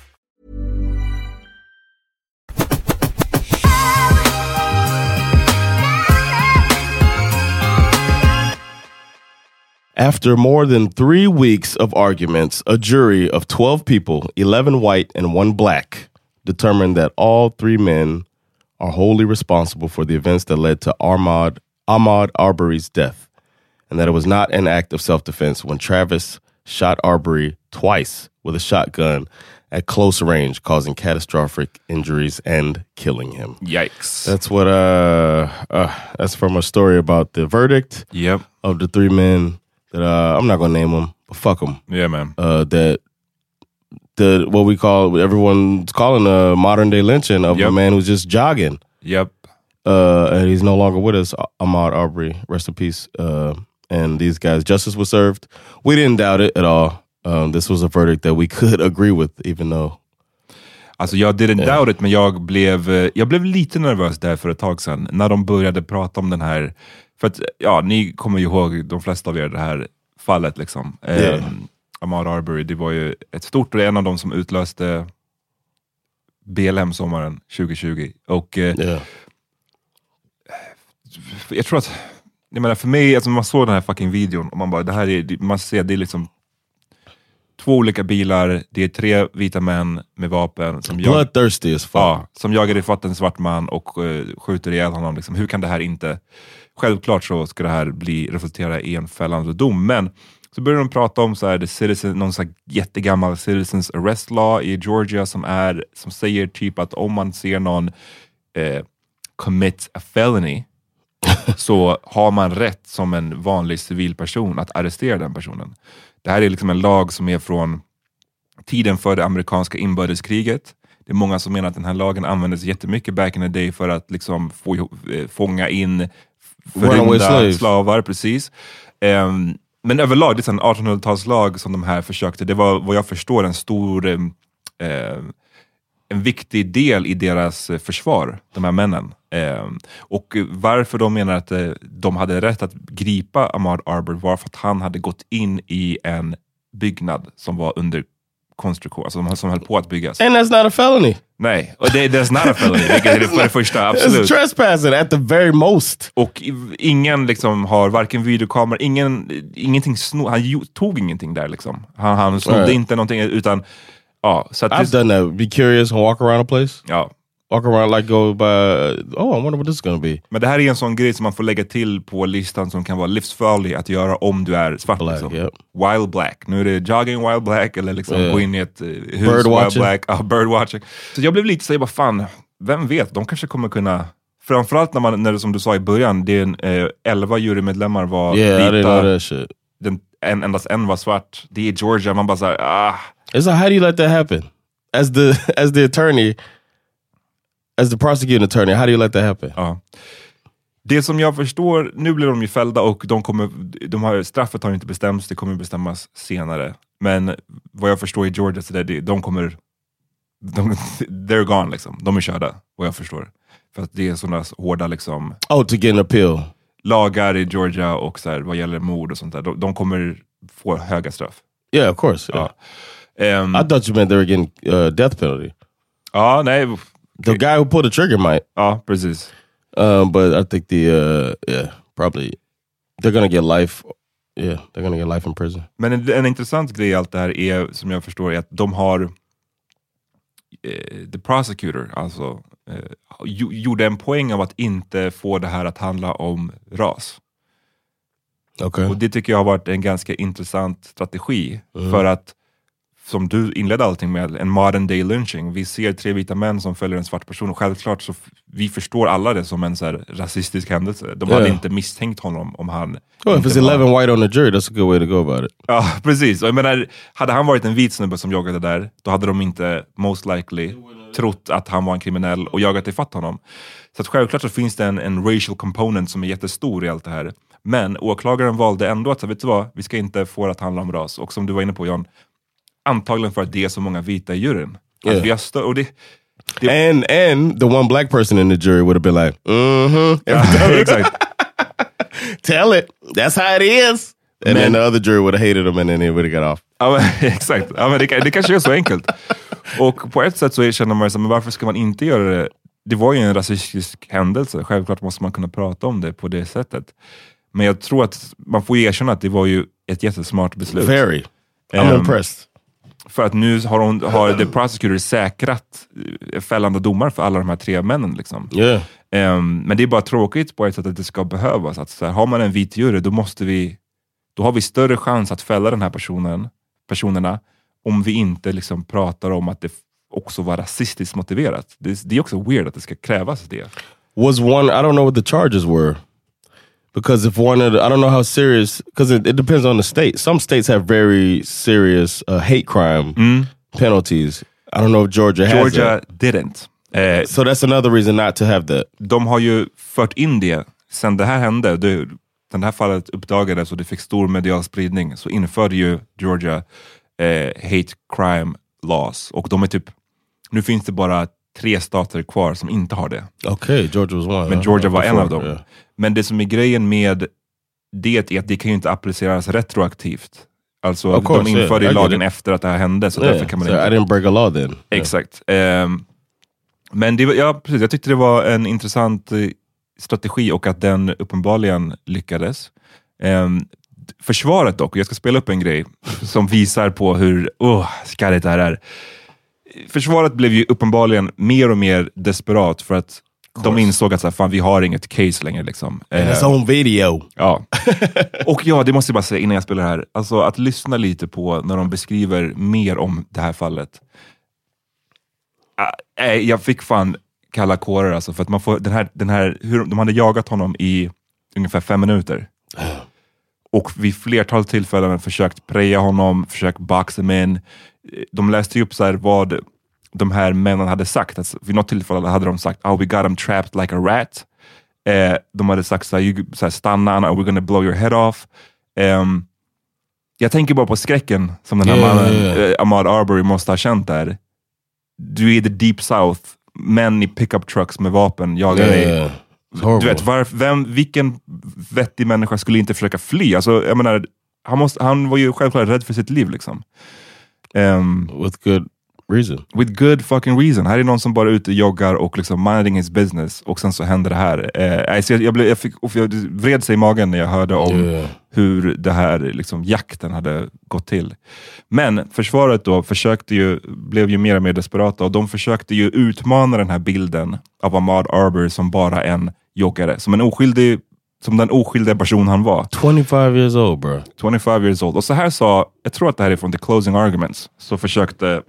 After more than three weeks of arguments, a jury of 12 people, 11 white and one black, determined that all three men are wholly responsible for the events that led to Ahmad, Ahmad Arbery's death, and that it was not an act of self defense when Travis shot Arbery twice with a shotgun at close range, causing catastrophic injuries and killing him. Yikes. That's what uh, uh that's from a story about the verdict Yep. of the three men that uh I'm not gonna name them, but fuck them. Yeah man. Uh, that the what we call everyone's calling a modern day lynching of a man who's just jogging. Yep. Uh, and he's no longer with us. Ahmad Arbery, rest in peace. Uh, and these guys, justice was served. We didn't doubt it at all. Um, this was a verdict that we could [laughs] agree with, even though Alltså jag didn't doubt it, men jag blev, eh, jag blev lite nervös där för ett tag sedan, när de började prata om den här, för att ja, ni kommer ju ihåg, de flesta av er, det här fallet liksom. Yeah. Eh, Ahmad Arbery, det var ju ett stort, och det är en av de som utlöste BLM sommaren 2020. Och eh, yeah. jag tror att, jag menar för mig, alltså man såg den här fucking videon och man bara, det här är, man ser, det är liksom två olika bilar, det är tre vita män med vapen som, jag, as fuck. ja, som jagar ifatt en svart man och eh, skjuter ihjäl honom. Liksom. Hur kan det här inte... Självklart så ska det här bli, resultera i en fällande dom, men så börjar de prata om så här, citizen, någon så här jättegammal citizens arrest law i Georgia som, är, som säger typ att om man ser någon eh, commit a felony [laughs] så har man rätt som en vanlig civilperson att arrestera den personen. Det här är liksom en lag som är från tiden för det amerikanska inbördeskriget. Det är många som menar att den här lagen användes jättemycket back in the day för att liksom få, eh, fånga in förrymda slavar. Precis. Ehm, men överlag, det är en 1800-talslag som de här försökte, det var vad jag förstår en stor eh, en viktig del i deras försvar, de här männen. Ehm, och varför de menar att eh, de hade rätt att gripa Ahmad Arbery var för att han hade gått in i en byggnad som var under konstruktion, alltså som, som höll på att byggas. And that's not a felony. Nej, och det, that's not a felony, vilket är det för det första, It's absolut. trespassing at the very most. Och ingen liksom har varken videokamera, ingen, ingenting sno, han tog ingenting där liksom. Han, han snodde Right. inte någonting utan, ja. Så I've det, done that. Be curious and walk around a place. ja. Walk around like go by. Oh, I wonder what this is gonna be. Men det här är en sån grej som man får lägga till på listan som kan vara livsfarlig att göra om du är svart. Black, liksom. yep. Wild black. Nu är det jogging wild black eller liksom Yeah. gå in i ett eh, hus Bird wild watching. black. Ja, bird watching. Så jag blev lite såhär, bara fan, vem vet, de kanske kommer kunna Framförallt när man, när det, som du sa i början, det är en, eh, 11 jurymedlemmar var Yeah, vita, den, en, endast en var svart. Det är Georgia, man bara såhär, ah. It's like, how do you let that happen? As the [laughs] as the attorney, as the prosecuting attorney, how do you let that happen? Ja. Det som jag förstår, nu blir de ju fällda och de kommer, de har, straffet har inte bestämts, det kommer bestämmas senare. Men vad jag förstår i Georgia, så där, de kommer, de, [laughs] they're gone liksom. De är körda, vad jag förstår. För att det är sådana hårda liksom, Oh, to get an appeal. lagar i Georgia och så här, vad gäller mord och sånt där. De, de kommer få höga straff. Yeah, of course. Yeah. Ja. Ehm, I thought you meant they were getting uh, death penalty. ja, nej. The guy who pulled the trigger might, Ja, precis. um, but I think the uh, yeah probably they're gonna get life. Yeah, they're gonna get life in prison. Men en, en intressant grej i allt det här är, som jag förstår, är att de har eh, the prosecutor, alltså, eh, jo, gjorde en poäng av att inte få det här att handla om ras. Okay. Och det tycker jag har varit en ganska intressant strategi. Mm. För att, som du inledde allting med, en modern day lynching. Vi ser tre vita män som följer en svart person och självklart så vi förstår alla det som en så här rasistisk händelse. De hade Yeah. inte misstänkt honom om han Oh, if it's var- 11 white on the jury, that's a good way to go about it. Ja, precis. Och jag menar, hade han varit en vit snubbe som jagade där, då hade de inte most likely trott att han var en kriminell och jagat ifatt honom. Så att självklart så finns det en, en racial component som är jättestor i allt det här. Men åklagaren valde ändå att, så, vet du vad, vi ska inte få det att handla om ras. Och som du var inne på John, antagligen för att det är så många vita i juryn. Att Yeah. vi har stö- och det, And and the one black person in the jury would have been like, mm-hmm. [laughs] [laughs] exakt. Tell it. That's how it is. And then Man. the other jury would have hated him and then they would have got off. Ja, men, [laughs] exakt. Ja, men det, det kanske är så enkelt. Och på ett sätt så känner man men varför ska man inte göra det? Det var ju en rasistisk händelse, självklart måste man kunna prata om det på det sättet. Men jag tror att man får erkänna att det var ju ett jättesmart beslut. Very. I'm Ehm, impressed. För att nu har, hon, har [clears throat] the prosecutor säkrat eh, fällande domar för alla de här tre männen. Liksom. Yeah. Ehm, men det är bara tråkigt på ett sätt att det ska behövas. Att så här, har man en vit jury, då, måste vi, då har vi större chans att fälla den här personen, personerna om vi inte liksom pratar om att det också var rasistiskt motiverat. Det, det är också weird att det ska krävas det. Was one, I don't know what the charges were. Because if one of the, I don't know how serious, because it, it depends on the state. Some states have very serious uh, hate crime penalties. I don't know if Georgia, Georgia didn't. Eh, So that's another reason not to have that. de har ju fört in det, sen det här hände, det, den här fallet uppdagades och det fick stor medial spridning, så införde ju Georgia eh, hate crime laws. Och de är typ, nu finns det bara tre stater kvar som inte har det. Okay, Georgia was one. Men? Georgia var en av dem. yeah. Men det som är grejen med det är att det kan ju inte appliceras retroaktivt. Alltså Of course, de införde yeah, lagen efter att det här hände, så Yeah, därför kan man so inte... I didn't break a law then. Exakt. Ehm, men det var, ja, precis, jag tyckte det var en intressant eh, strategi och att den uppenbarligen lyckades. D- försvaret dock, och jag ska spela upp en grej som visar på hur oh, skarrigt det här är. Försvaret blev ju uppenbarligen mer och mer desperat för att de insåg att så här, fan, vi har inget case längre. Liksom. And it's on video. Ja. [laughs] Och ja, det måste jag bara säga innan jag spelar här. Alltså att lyssna lite på när de beskriver mer om det här fallet. Ah, nej, jag fick fan kalla kårar alltså, för att man får den här, den här, hur, de hade jagat honom i ungefär fem minuter. Och vid flertal tillfällen försökt preja honom, försökt boxa him in. De läste ju upp så här vad de här männen hade sagt. Alltså, vid något tillfälle hade de sagt oh, we got him trapped like a rat. Eh, de hade sagt så här, så här, stanna, or we're gonna blow your head off. Ehm, jag tänker bara på skräcken som den här Yeah, mannen, yeah, yeah. eh, Ahmad Arbery, måste ha känt där. Du är i the deep south, män i pickup trucks med vapen jagar dig. Du vet, varf, vem, vilken vettig människa skulle inte försöka fly? Alltså, jag menar, han, måste, han var ju självklart rädd för sitt liv. Liksom. Ehm, With good reason. with good fucking reason. Här är någon som bara är ute och joggar och liksom minding his business och sen så händer det här. Eh, alltså jag, jag, blev, jag, fick, jag vred sig i magen när jag hörde om Yeah. hur det här liksom, jakten hade gått till. Men försvaret då försökte ju, blev ju mer och mer desperata och de försökte ju utmana den här bilden av Ahmad Arbery som bara en joggare, som, en oskyldig, som den oskyldiga person han var. 25 years old, bro. 25 years old. Och så här sa, jag tror att det här är från The Closing Arguments, så försökte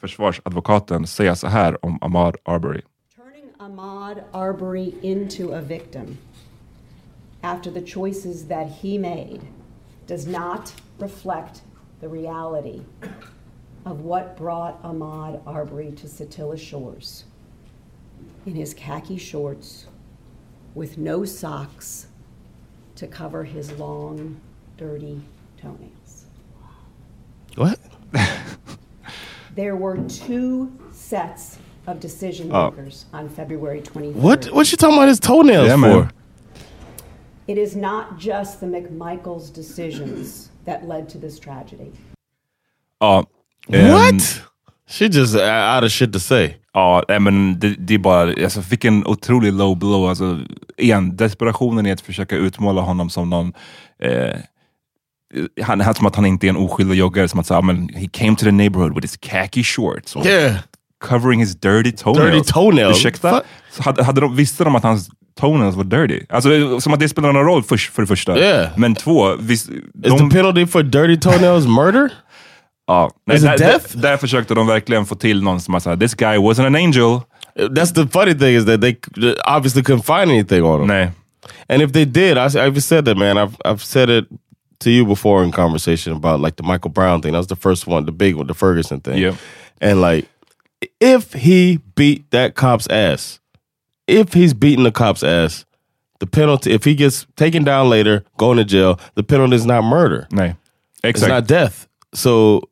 försvarsadvokaten säga så här om Ahmad Arbery. Turning Ahmad Arbery into a victim after the choices that he made does not reflect the reality of what brought Ahmad Arbery to Satilla Shores in his khaki shorts with no socks to cover his long, dirty toenails. What? [laughs] There were two sets of decision Oh. makers on February 23rd. What? What you talking about his toenails Yeah, for? man. It is not just the McMichaels decisions that led to this tragedy. Uh, ja, ehm, What? She just uh, out of shit to say. Ja, men det, det är bara, alltså, fick en otrolig low blow. Alltså, igen, desperationen i att försöka utmåla honom som någon eh, han, han, som att han inte är en oskyldig joggare, som att säga, men he came to the neighborhood with his khaki shorts. Yeah. Covering his dirty toenails. Dirty toenails? Ursäkta? Hade, hade de, visste de att hans toenails var dirty? Alltså, som att det spelar någon roll för, för det första. Yeah. Men två, vis, Is de, the penalty for dirty toenails murder? Ja, nej, is it där, death? Där, där försökte de verkligen få till någon som sa, this guy wasn't an angel. That's the funny thing is that they obviously couldn't find anything on him. Nej. And if they did, I, I've said that, man. I've I've said it to you before in conversation about like the Michael Brown thing. That was the first one, the big one, the Ferguson thing. Yeah. And like, if he beat that cop's ass, if he's beating the cop's ass, the penalty, if he gets taken down later, going to jail, the penalty is not murder. Nej. It's not death. So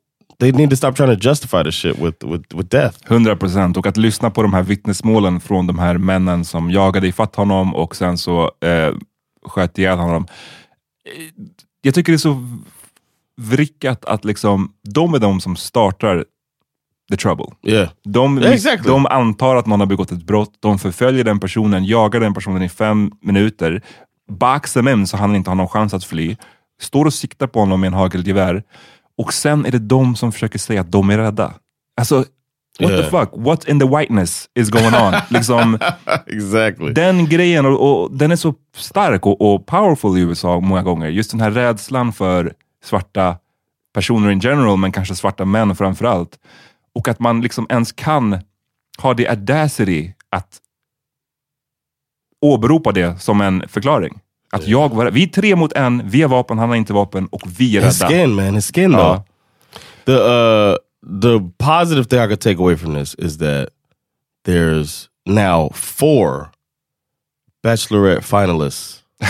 they need to stop trying to justify the shit with with with death. 100 procent. Och att lyssna på de här vittnesmålen från de här männen som jagade ifatt honom och sen så eh, sköt ihjäl honom. Eh, Jag tycker det är så vrickat att liksom, de är de som startar the trouble. Yeah. De, Yeah, exactly. de antar att någon har begått ett brott, de förföljer den personen, jagar den personen i fem minuter, baxar med så han inte har någon chans att fly, står och siktar på honom med en hagelgevär och sen är det de som försöker säga att de är rädda. Alltså, what Yeah. the fuck? What in the whiteness is going on? [laughs] liksom, exactly. den grejen, och, och den är så stark och, och powerful i USA många gånger. Just den här rädslan för svarta personer in general, men kanske svarta män framför allt. Och att man liksom ens kan ha det audacity att åberopa det som en förklaring. Att jag var, vi är tre mot en, vi har vapen, han har inte vapen och vi är His rädda. skin, man. His skin, though. The uh, the positive thing I could take away from this is that there's now four Bachelorette finalists. [laughs]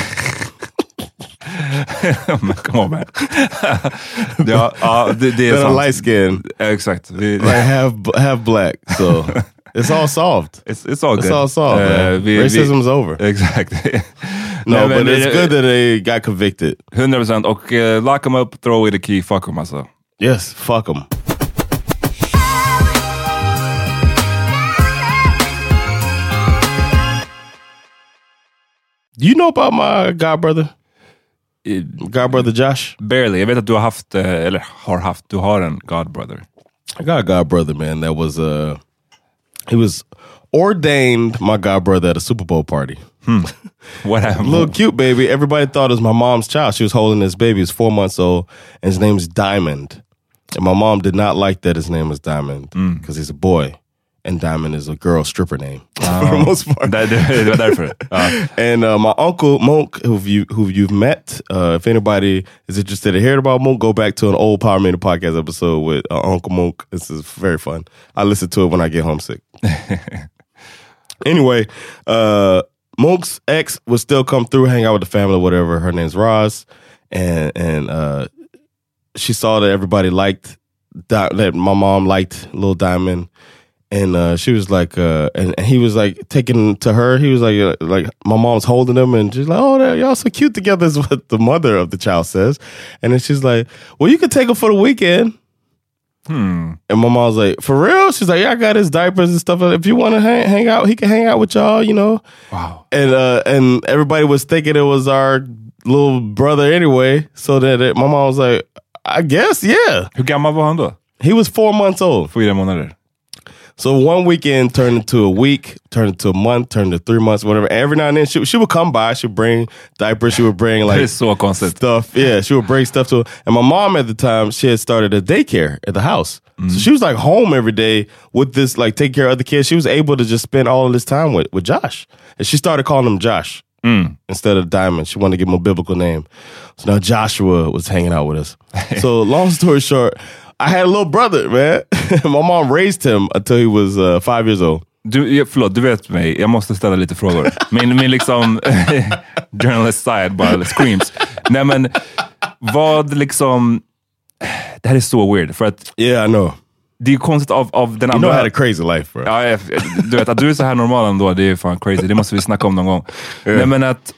Men Come on man. [laughs] ja, ja, det, det är that sant. light skinned, Exakt. Vi, like half half black. So [laughs] it's all solved. it's, it's all good. It's all solved. Man. vi- vi- Racism's over. Exakt. No, men but it's good that they got convicted. 100% och uh, lock them up, throw away the key, fuck them alltså. Yes, fuck them. Do you know about my god brother? God brother Josh? Barely. Jag vet att du har haft, eh, eller har haft, du har en godbrother. I got a god brother, man. That was uh he was ordained my god brother at a Super Bowl party. [laughs] What happened? Little cute baby. Everybody thought it was my mom's child. She was holding this baby. He's four months old, and his name is Diamond. And my mom did not like that his name was Diamond because he's a boy, and Diamond is a girl stripper name [laughs] for the most part. Det, det var And uh, my uncle Monk, who you who you've met, uh, if anybody is interested in hearing about Monk, go back to an old Power Meter podcast episode with uh, Uncle Monk. This is very fun. I listen to it when I get homesick. [laughs] anyway, uh, Monk's ex would still come through, hang out with the family, whatever. Her name's Roz, and and uh, she saw that everybody liked that my mom liked Little Diamond, and uh, she was like, uh, and, and he was like taking to her. He was like, uh, like my mom's holding him, and she's like, oh, y'all so cute together, is what the mother of the child says, and then she's like, well, you could take him for the weekend. Hmm. And my mom's like, for real? She's like, yeah, I got his diapers and stuff. If you want to hang, hang out, he can hang out with y'all, you know. Wow. And uh, and everybody was thinking it was our little brother anyway. So that it, my mom was like, I guess, yeah. Hur gammal var han då? He was four months old. Fyra månader. So one weekend turned into a week, turned into a month, turned to three months, whatever. Every now and then she, she would come by, she would bring diapers, she would bring like så konstigt. stuff. Yeah, she would bring stuff to her. And my mom at the time, she had started a daycare at the house. So she was like home every day with this, like taking care of other kids. She was able to just spend all of this time with, with Josh. And she started calling him Josh instead of Diamond. She wanted to give him a biblical name. So now Joshua was hanging out with us. [laughs] so long story short, I had a little brother, man. [laughs] my mom raised him until he was uh, five years old. Du, förlåt, du vet mig. Jag måste ställa lite frågor. Min, min liksom [laughs] journalist side bara screams. Nej men, vad liksom... Det här är så weird. För att Yeah, I know. det är ju konstigt av, av den You andra... know I had a crazy life, bro. Ja, du vet, att du är så här normal ändå, det är fan crazy. Det måste vi snacka om någon gång. Nej, men att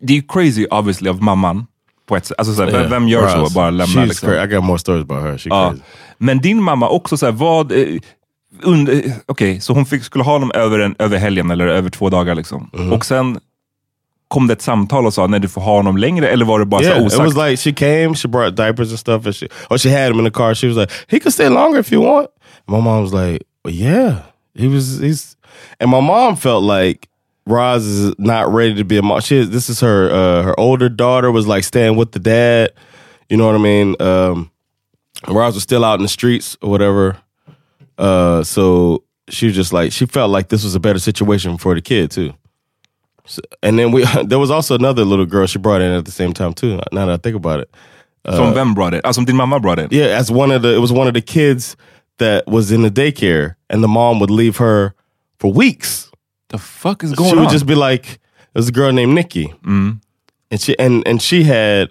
det är crazy obviously av mamman. På ett. Alltså, såhär, vem, Yeah. vem gör så? Bara lämnar She's liksom. cra- I got more stories about her. She Ja. crazy. Men din mamma också, så här, vad... Eh, eh, Okej, så hon fick, skulle ha honom över, en, över helgen eller över två dagar. Liksom. Mm-hmm. Och sen kom det ett samtal och sa nej du får ha honom längre, eller var det bara yeah, så it osagt? was like she came, she brought diapers and stuff, and she or she had him in the car. She was like, he could stay longer if you want. My mom was like, well, yeah, he was. He's, and my mom felt like Roz is not ready to be a mom. She, this is her. Uh, her older daughter was like staying with the dad. You know what I mean? Um, Roz was still out in the streets or whatever. Uh, so she was just like she felt like this was a better situation for the kid too. So, and then we [laughs] there was also another little girl she brought in at the same time too. Now that I think about it, Som vem brought it? Alltså som din mamma brought it? yeah, as one of the it was one of the kids that was in the daycare, and the mom would leave her for weeks. The fuck is going on? she would on? just be like, there's a girl named Nikki, Mm. and she and and she had,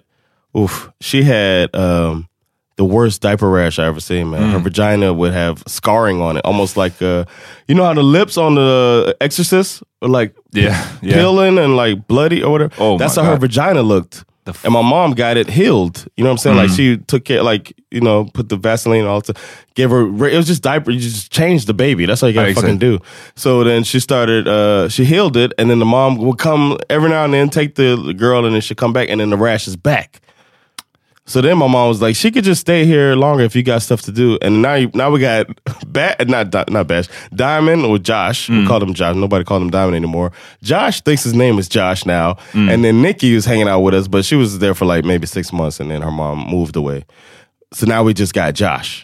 oof, she had um, the worst diaper rash I ever seen. Man, her Mm. vagina would have scarring on it, almost like uh, you know how the lips on the Exorcist are like Yeah, yeah. peeling and like bloody or whatever. Oh, That's how her vagina looked. F- and my mom got it healed. You know what I'm saying? Like Mm. she took care, like you know, put the Vaseline all to Gave her. It was just diaper. You just changed the baby. That's all you gotta fucking do. So then she started. uh She healed it, and then the mom would come every now and then, take the girl, and then she'd come back, and then the rash is back. So then my mom was like, she could just stay here longer if you got stuff to do. And now, you, now we got [laughs] Bat, not not Bash, Diamond or Josh. We call him Josh. Nobody called him Diamond anymore. Josh thinks his name is Josh now. And then Nikki was hanging out with us, but she was there for like maybe six months, and then her mom moved away. So now we just got Josh.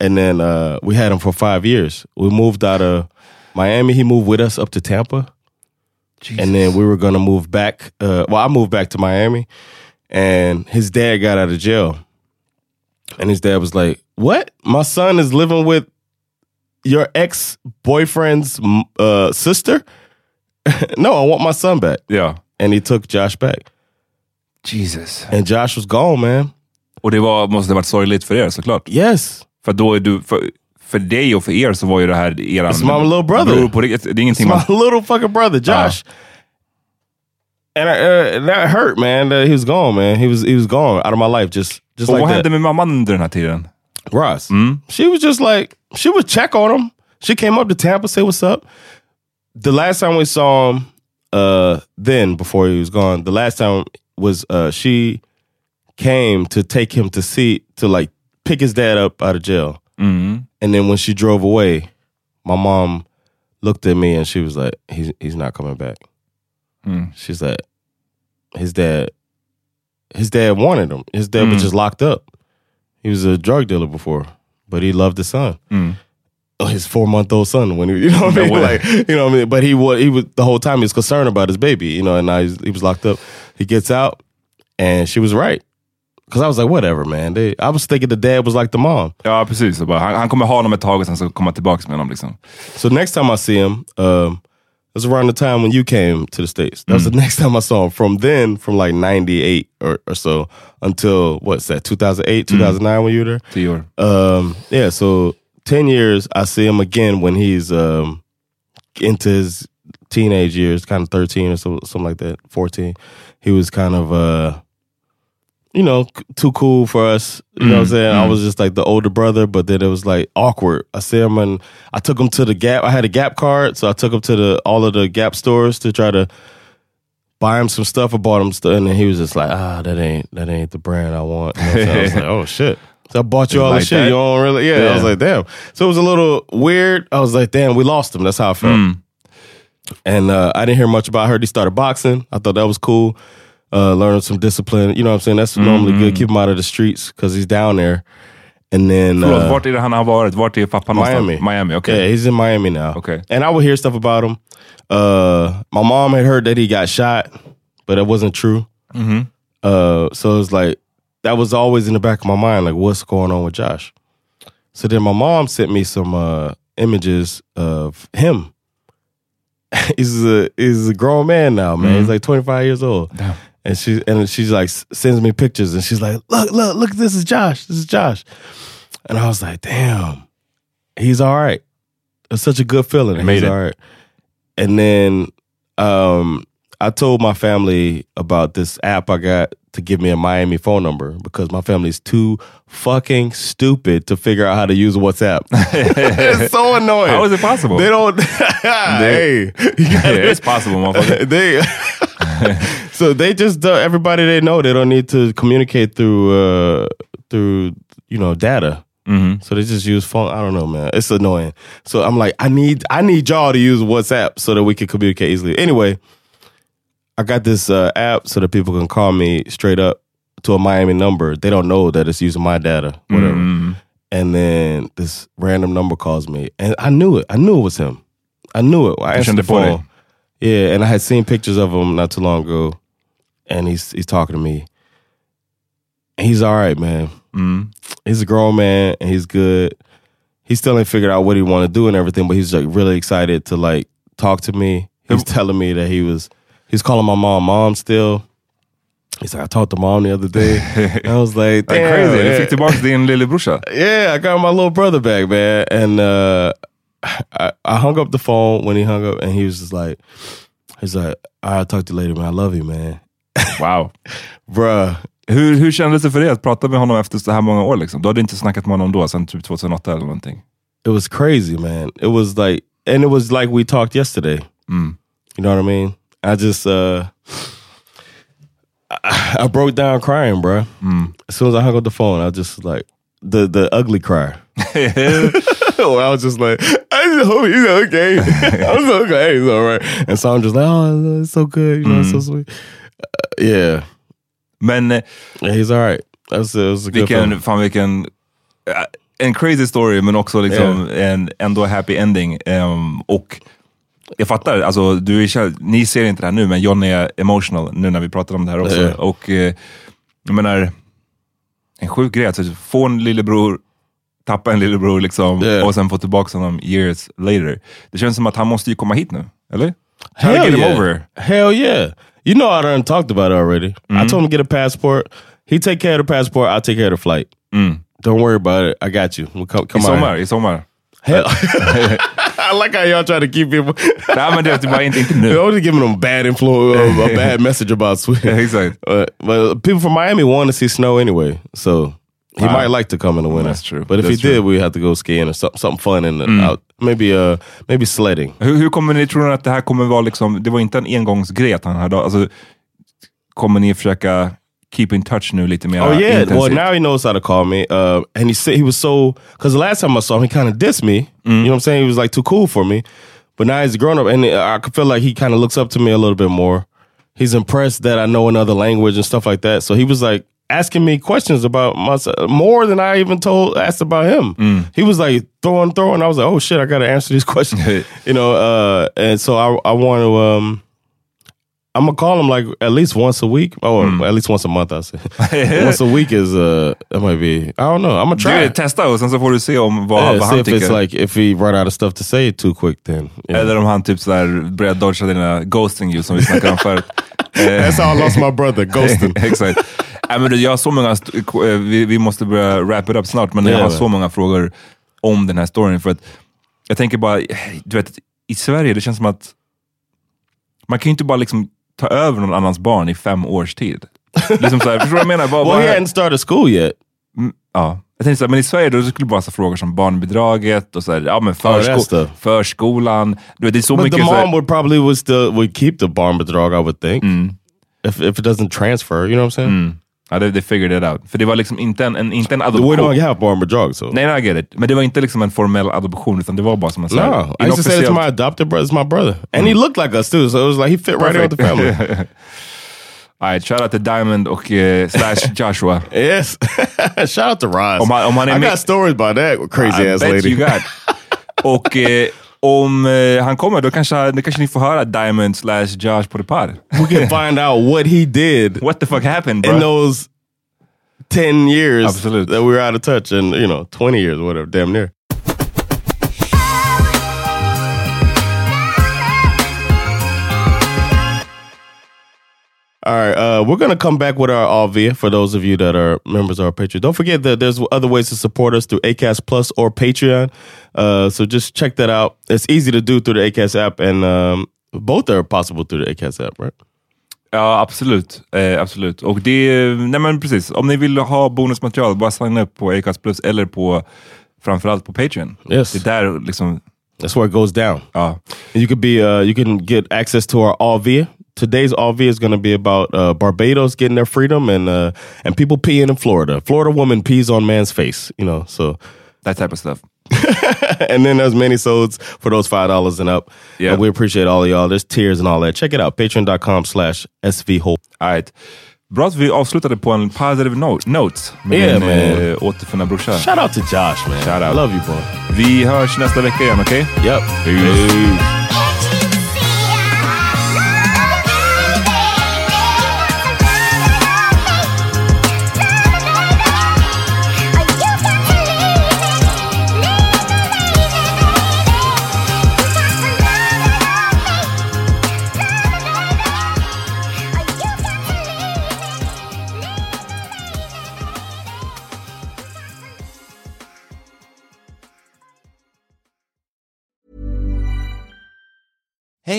And then uh, we had him for five years. We moved out of Miami. He moved with us up to Tampa. And then we were going to move back. Uh, well, I moved back to Miami, and his dad got out of jail. And his dad was like, "What? My son is living with your ex boyfriend's uh, sister? [laughs] no, I want my son back." Ja. And he took Josh back. Jesus. And Josh was gone, man. Och det var, måste ha varit sorgligt för er såklart. Yes. För då är du, för, för dig och för er så var ju det här eran... It's my little brother. På. Det är ingenting It's man... my little fucking brother, Josh. And I, uh, that hurt, man. That he was gone, man. He was he was gone out of my life, just just Och like vad that. hände med mamman under den här tiden? Ross. She was just like she would check on him. She came up to Tampa, say what's up. The last time we saw him, uh, then before he was gone, the last time was uh, she came to take him to see to like pick his dad up out of jail. Mm. And then when she drove away, my mom looked at me and she was like, "He's he's not coming back." Mm. She's like, "His dad, his dad wanted him. His dad Mm. was just locked up. He was a drug dealer before, but he loved his son, Mm. Oh, his four month old son. When he, [laughs] you know what I mean, way. like you know what I mean. But he was he was the whole time he was concerned about his baby, you know. And now he's, he was locked up. He gets out, and she was right." Cause I was like, whatever, man. They, I was thinking the dad was like the mom. Ja, precis. Bara, han, han kommer ha honom ett tag och sen så han tillbaka med honom. Liksom. So next time I see him, um, was around the time when you came to the States. That was the next time I saw him. From then, from like 98 or, or so until, what's that, 2008, 2009 when you were there? Um, yeah, so 10 years, I see him again when he's um, into his teenage years, kind of 13 or so, something like that, 14. He was kind of, uh, you know, too cool for us. You know what I'm Mm, saying? I mm. was just like the older brother, but then it was like awkward. I see him and I took him to the Gap. I had a Gap card, so I took him to the all of the Gap stores to try to buy him some stuff. I bought him stuff, and then he was just like, "Ah, that ain't that ain't the brand I want." You know I'm saying? I was like, [laughs] "Oh shit." So I bought you all like the shit. that? You don't really, yeah. I was like, damn. So it was a little weird. I was like, damn, we lost him. That's how I felt. Mm. And uh, I didn't hear much about. I heard he started boxing. I thought that was cool. Uh, learning some discipline. You know what I'm saying? That's normally good. Keep him out of the streets because he's down there. And then Förlåt, uh, vart är det han har varit? Vart är pappa någonstans? Miami. Miami, okej. Yeah, he's in Miami now. Okay. And I would hear stuff about him. Uh, my mom had heard that he got shot, but it wasn't true. Mhm. Uh, so it was like that was always in the back of my mind, like what's going on with Josh. So then my mom sent me some uh, images of him. [laughs] he's a he's a grown man now, man. He's Mhm. like 25 years old. And she and she's like sends me pictures and she's like, look, look, look, this is Josh. This is Josh. And I was like, damn, he's all right. It's such a good feeling. Made he's it. all right. And then um, I told my family about this app I got to give me a Miami phone number because my family's too fucking stupid to figure out how to use WhatsApp. [laughs] it's so annoying. How is it possible? They don't. [laughs] hey, gotta- [laughs] Yeah, it's possible, motherfucker. they so they just uh, everybody they know they don't need to communicate through uh through you know data. Mhm. so they just use phone i don't know man. It's annoying. So i'm like i need i need y'all to use whatsapp so that we can communicate easily. Anyway i got this uh, app so that people can call me straight up to a miami number. They don't know that it's using my data whatever. Mm. and then this random number calls me and i knew it. I knew it was him. I knew it. I answered the phone. yeah, and I had seen pictures of him not too long ago, and he's he's talking to me. He's all right, man. Mm. He's a grown man, and he's good. He still ain't figured out what he want to do and everything, but he's like really excited to like talk to me. He's telling me that he was he's calling my mom mom still. He's like, I talked to mom the other day. [laughs] I was like, That's damn, crazy. Du fick tillbaka din lillebrorsa. Yeah, I got my little brother back, man. And uh, I, I hung up the phone when he hung up, and he was just like, he's like, I'll talk to you later, man. I love you, man. Wow. [laughs] Bruh. Hur, hur kändes det för dig att prata med honom efter så här många år? Liksom? Du hade inte snackat med honom då, sen typ 2008 eller någonting? It was crazy, man. It was like, and it was like we talked yesterday. Mm. You know what I mean? I just, uh, I, I broke down crying, bruh. Mm. As soon as I hung up the phone, I just like, the, the ugly cry. [laughs] [laughs] I was just like, I just hope he's okay. I'm so okay, he's all right. And so I'm just like, oh, it's so good, you know, it's so sweet. Uh, yeah, Men eh, yeah, he's all right. That's film. vilken, fan vilken, eh, en crazy story men också liksom en ändå happy ending. Ehm, och jag fattar, alltså, du är, ni ser inte det här nu men John är emotional nu när vi pratar om det här också. Ja. Och eh, jag menar, en sjuk grej. Alltså, få en lillebror, tappa en lillebror liksom, Yeah. och sen få tillbaka honom years later. Det känns som att han måste ju komma hit nu, eller? Try to Hell get him yeah. over. Hell yeah. You know I done talked about it already. I mm-hmm. told him to get a passport. He take care of the passport. I'll take care of the flight. Mm. Don't worry about it. I got you. We'll come, I come sommar, on. i sommar. Hell. [laughs] [laughs] I like how y'all try to keep people. Nej men det är bara inte, inte nu. They're only giving them bad influence, uh, a [laughs] bad message about Sweden. Exactly. Uh, but people from Miami want to see snow anyway, so he might like to come in the winter. That's true. But if That's he true. did, we have to go skiing or something, something fun in the Mm. out. Maybe uh, maybe sledding. Hur, hur kommer ni, tror ni att det här kommer vara liksom, det var inte en engångsgrej att han hade, alltså, kommer ni försöka keep in touch nu lite mer Oh yeah. Well, now he knows how to call me. Uh, and he said he was so because the last time I saw him, he kind of dissed me. You know what I'm saying? He was like too cool for me. But now he's grown up, and I could feel like he kind of looks up to me a little bit more. He's impressed that I know another language and stuff like that. So he was like asking me questions about myself more than I even told asked about him. He was like throwing, throwing. I was like, oh shit, I got to answer these [laughs] questions. you know. Uh, and so I, I want to. Um, I'm gonna call him like at least once a week, or at least once a month. I say [laughs] once a week is uh that might be. I don't know. I'm gonna try. Du, testa och sen så får du se om vad, Yeah, vad see han if it's like if he run out of stuff to say too quick, then you know. Eller om han typ sådär börjar dodga dina ghosting you som vi snackade om förut. [laughs] That's how I lost my brother, ghosting. Exakt. Nej, men jag har så många, eh, vi, vi måste börja wrap it up snart, men jag har så många frågor om den här storyn. För att jag tänker bara, du vet, i Sverige, det känns som att man kan ju inte bara liksom ta över någon annans barn i fem års tid. liksom så här, förstår du vad jag menar? Bara, well, he hadn't started school yet. Mm, ja. Jag tänkte så här, men i Sverige då skulle det bara så frågor som barnbidraget och så här, ja, men försko stuff. förskolan. Du vet, det är så but mycket the så här, mom would probably would still would keep the barnbidrag, I would think, if if it doesn't transfer. You know what I'm saying? Ja, they, they figured it out. För det var liksom inte en, en, inte en We adoption. don't have barnbidrag, so Nej, nej, I get it. Men det var inte liksom en formell adoption, utan det var bara som en så här no. I used to say that to my adopted brother. It's my brother, and he looked like us too. So it was like he fit right in with the family. [laughs] Alright, shout out to Diamond och eh, slash [laughs] Joshua. yes. [laughs] Shout out to Roz. Om han- om han är I got stories about that crazy I ass bet lady. you got. Och eh, om eh, han kommer, då kanske, då kanske ni får höra Diamond slash Josh på det par. we can [laughs] find out what he did What the fuck happened bro? in those 10 years Absolute. that we were out of touch and you know 20 years whatever damn near all right uh, we're gonna come back with our AV for those of you that are members of our patreon don't forget that there's other ways to support us through acast plus or patreon uh, so just check that out it's easy to do through the acast app and um, both are possible through the acast app right Ja, absolut. Eh, absolut. Och det, nej men precis. Om ni vill ha bonusmaterial, bara signa upp på Acast Plus eller på framförallt på Patreon. Yes. Det är där liksom, That's where it goes down. ja. And you could be, uh, you can get access to our AV. Today's AV is going to be about uh, Barbados getting their freedom and uh, and people peeing in Florida. Florida woman pees on man's face, you know. So, that type of stuff. [laughs] and then there's many sods for those five dollars and up. Yeah. and we appreciate all of y'all. There's tears and all that. Check it out. Patreon.com/slash svhope. All right. Bra vi avslutade på en positive note, note med Yeah, din man. eh, återfunna brorsa. Shout out to Josh, man. Shout out. Love you, boy. Vi hörs nästa vecka igen, okej? Yep. Peace.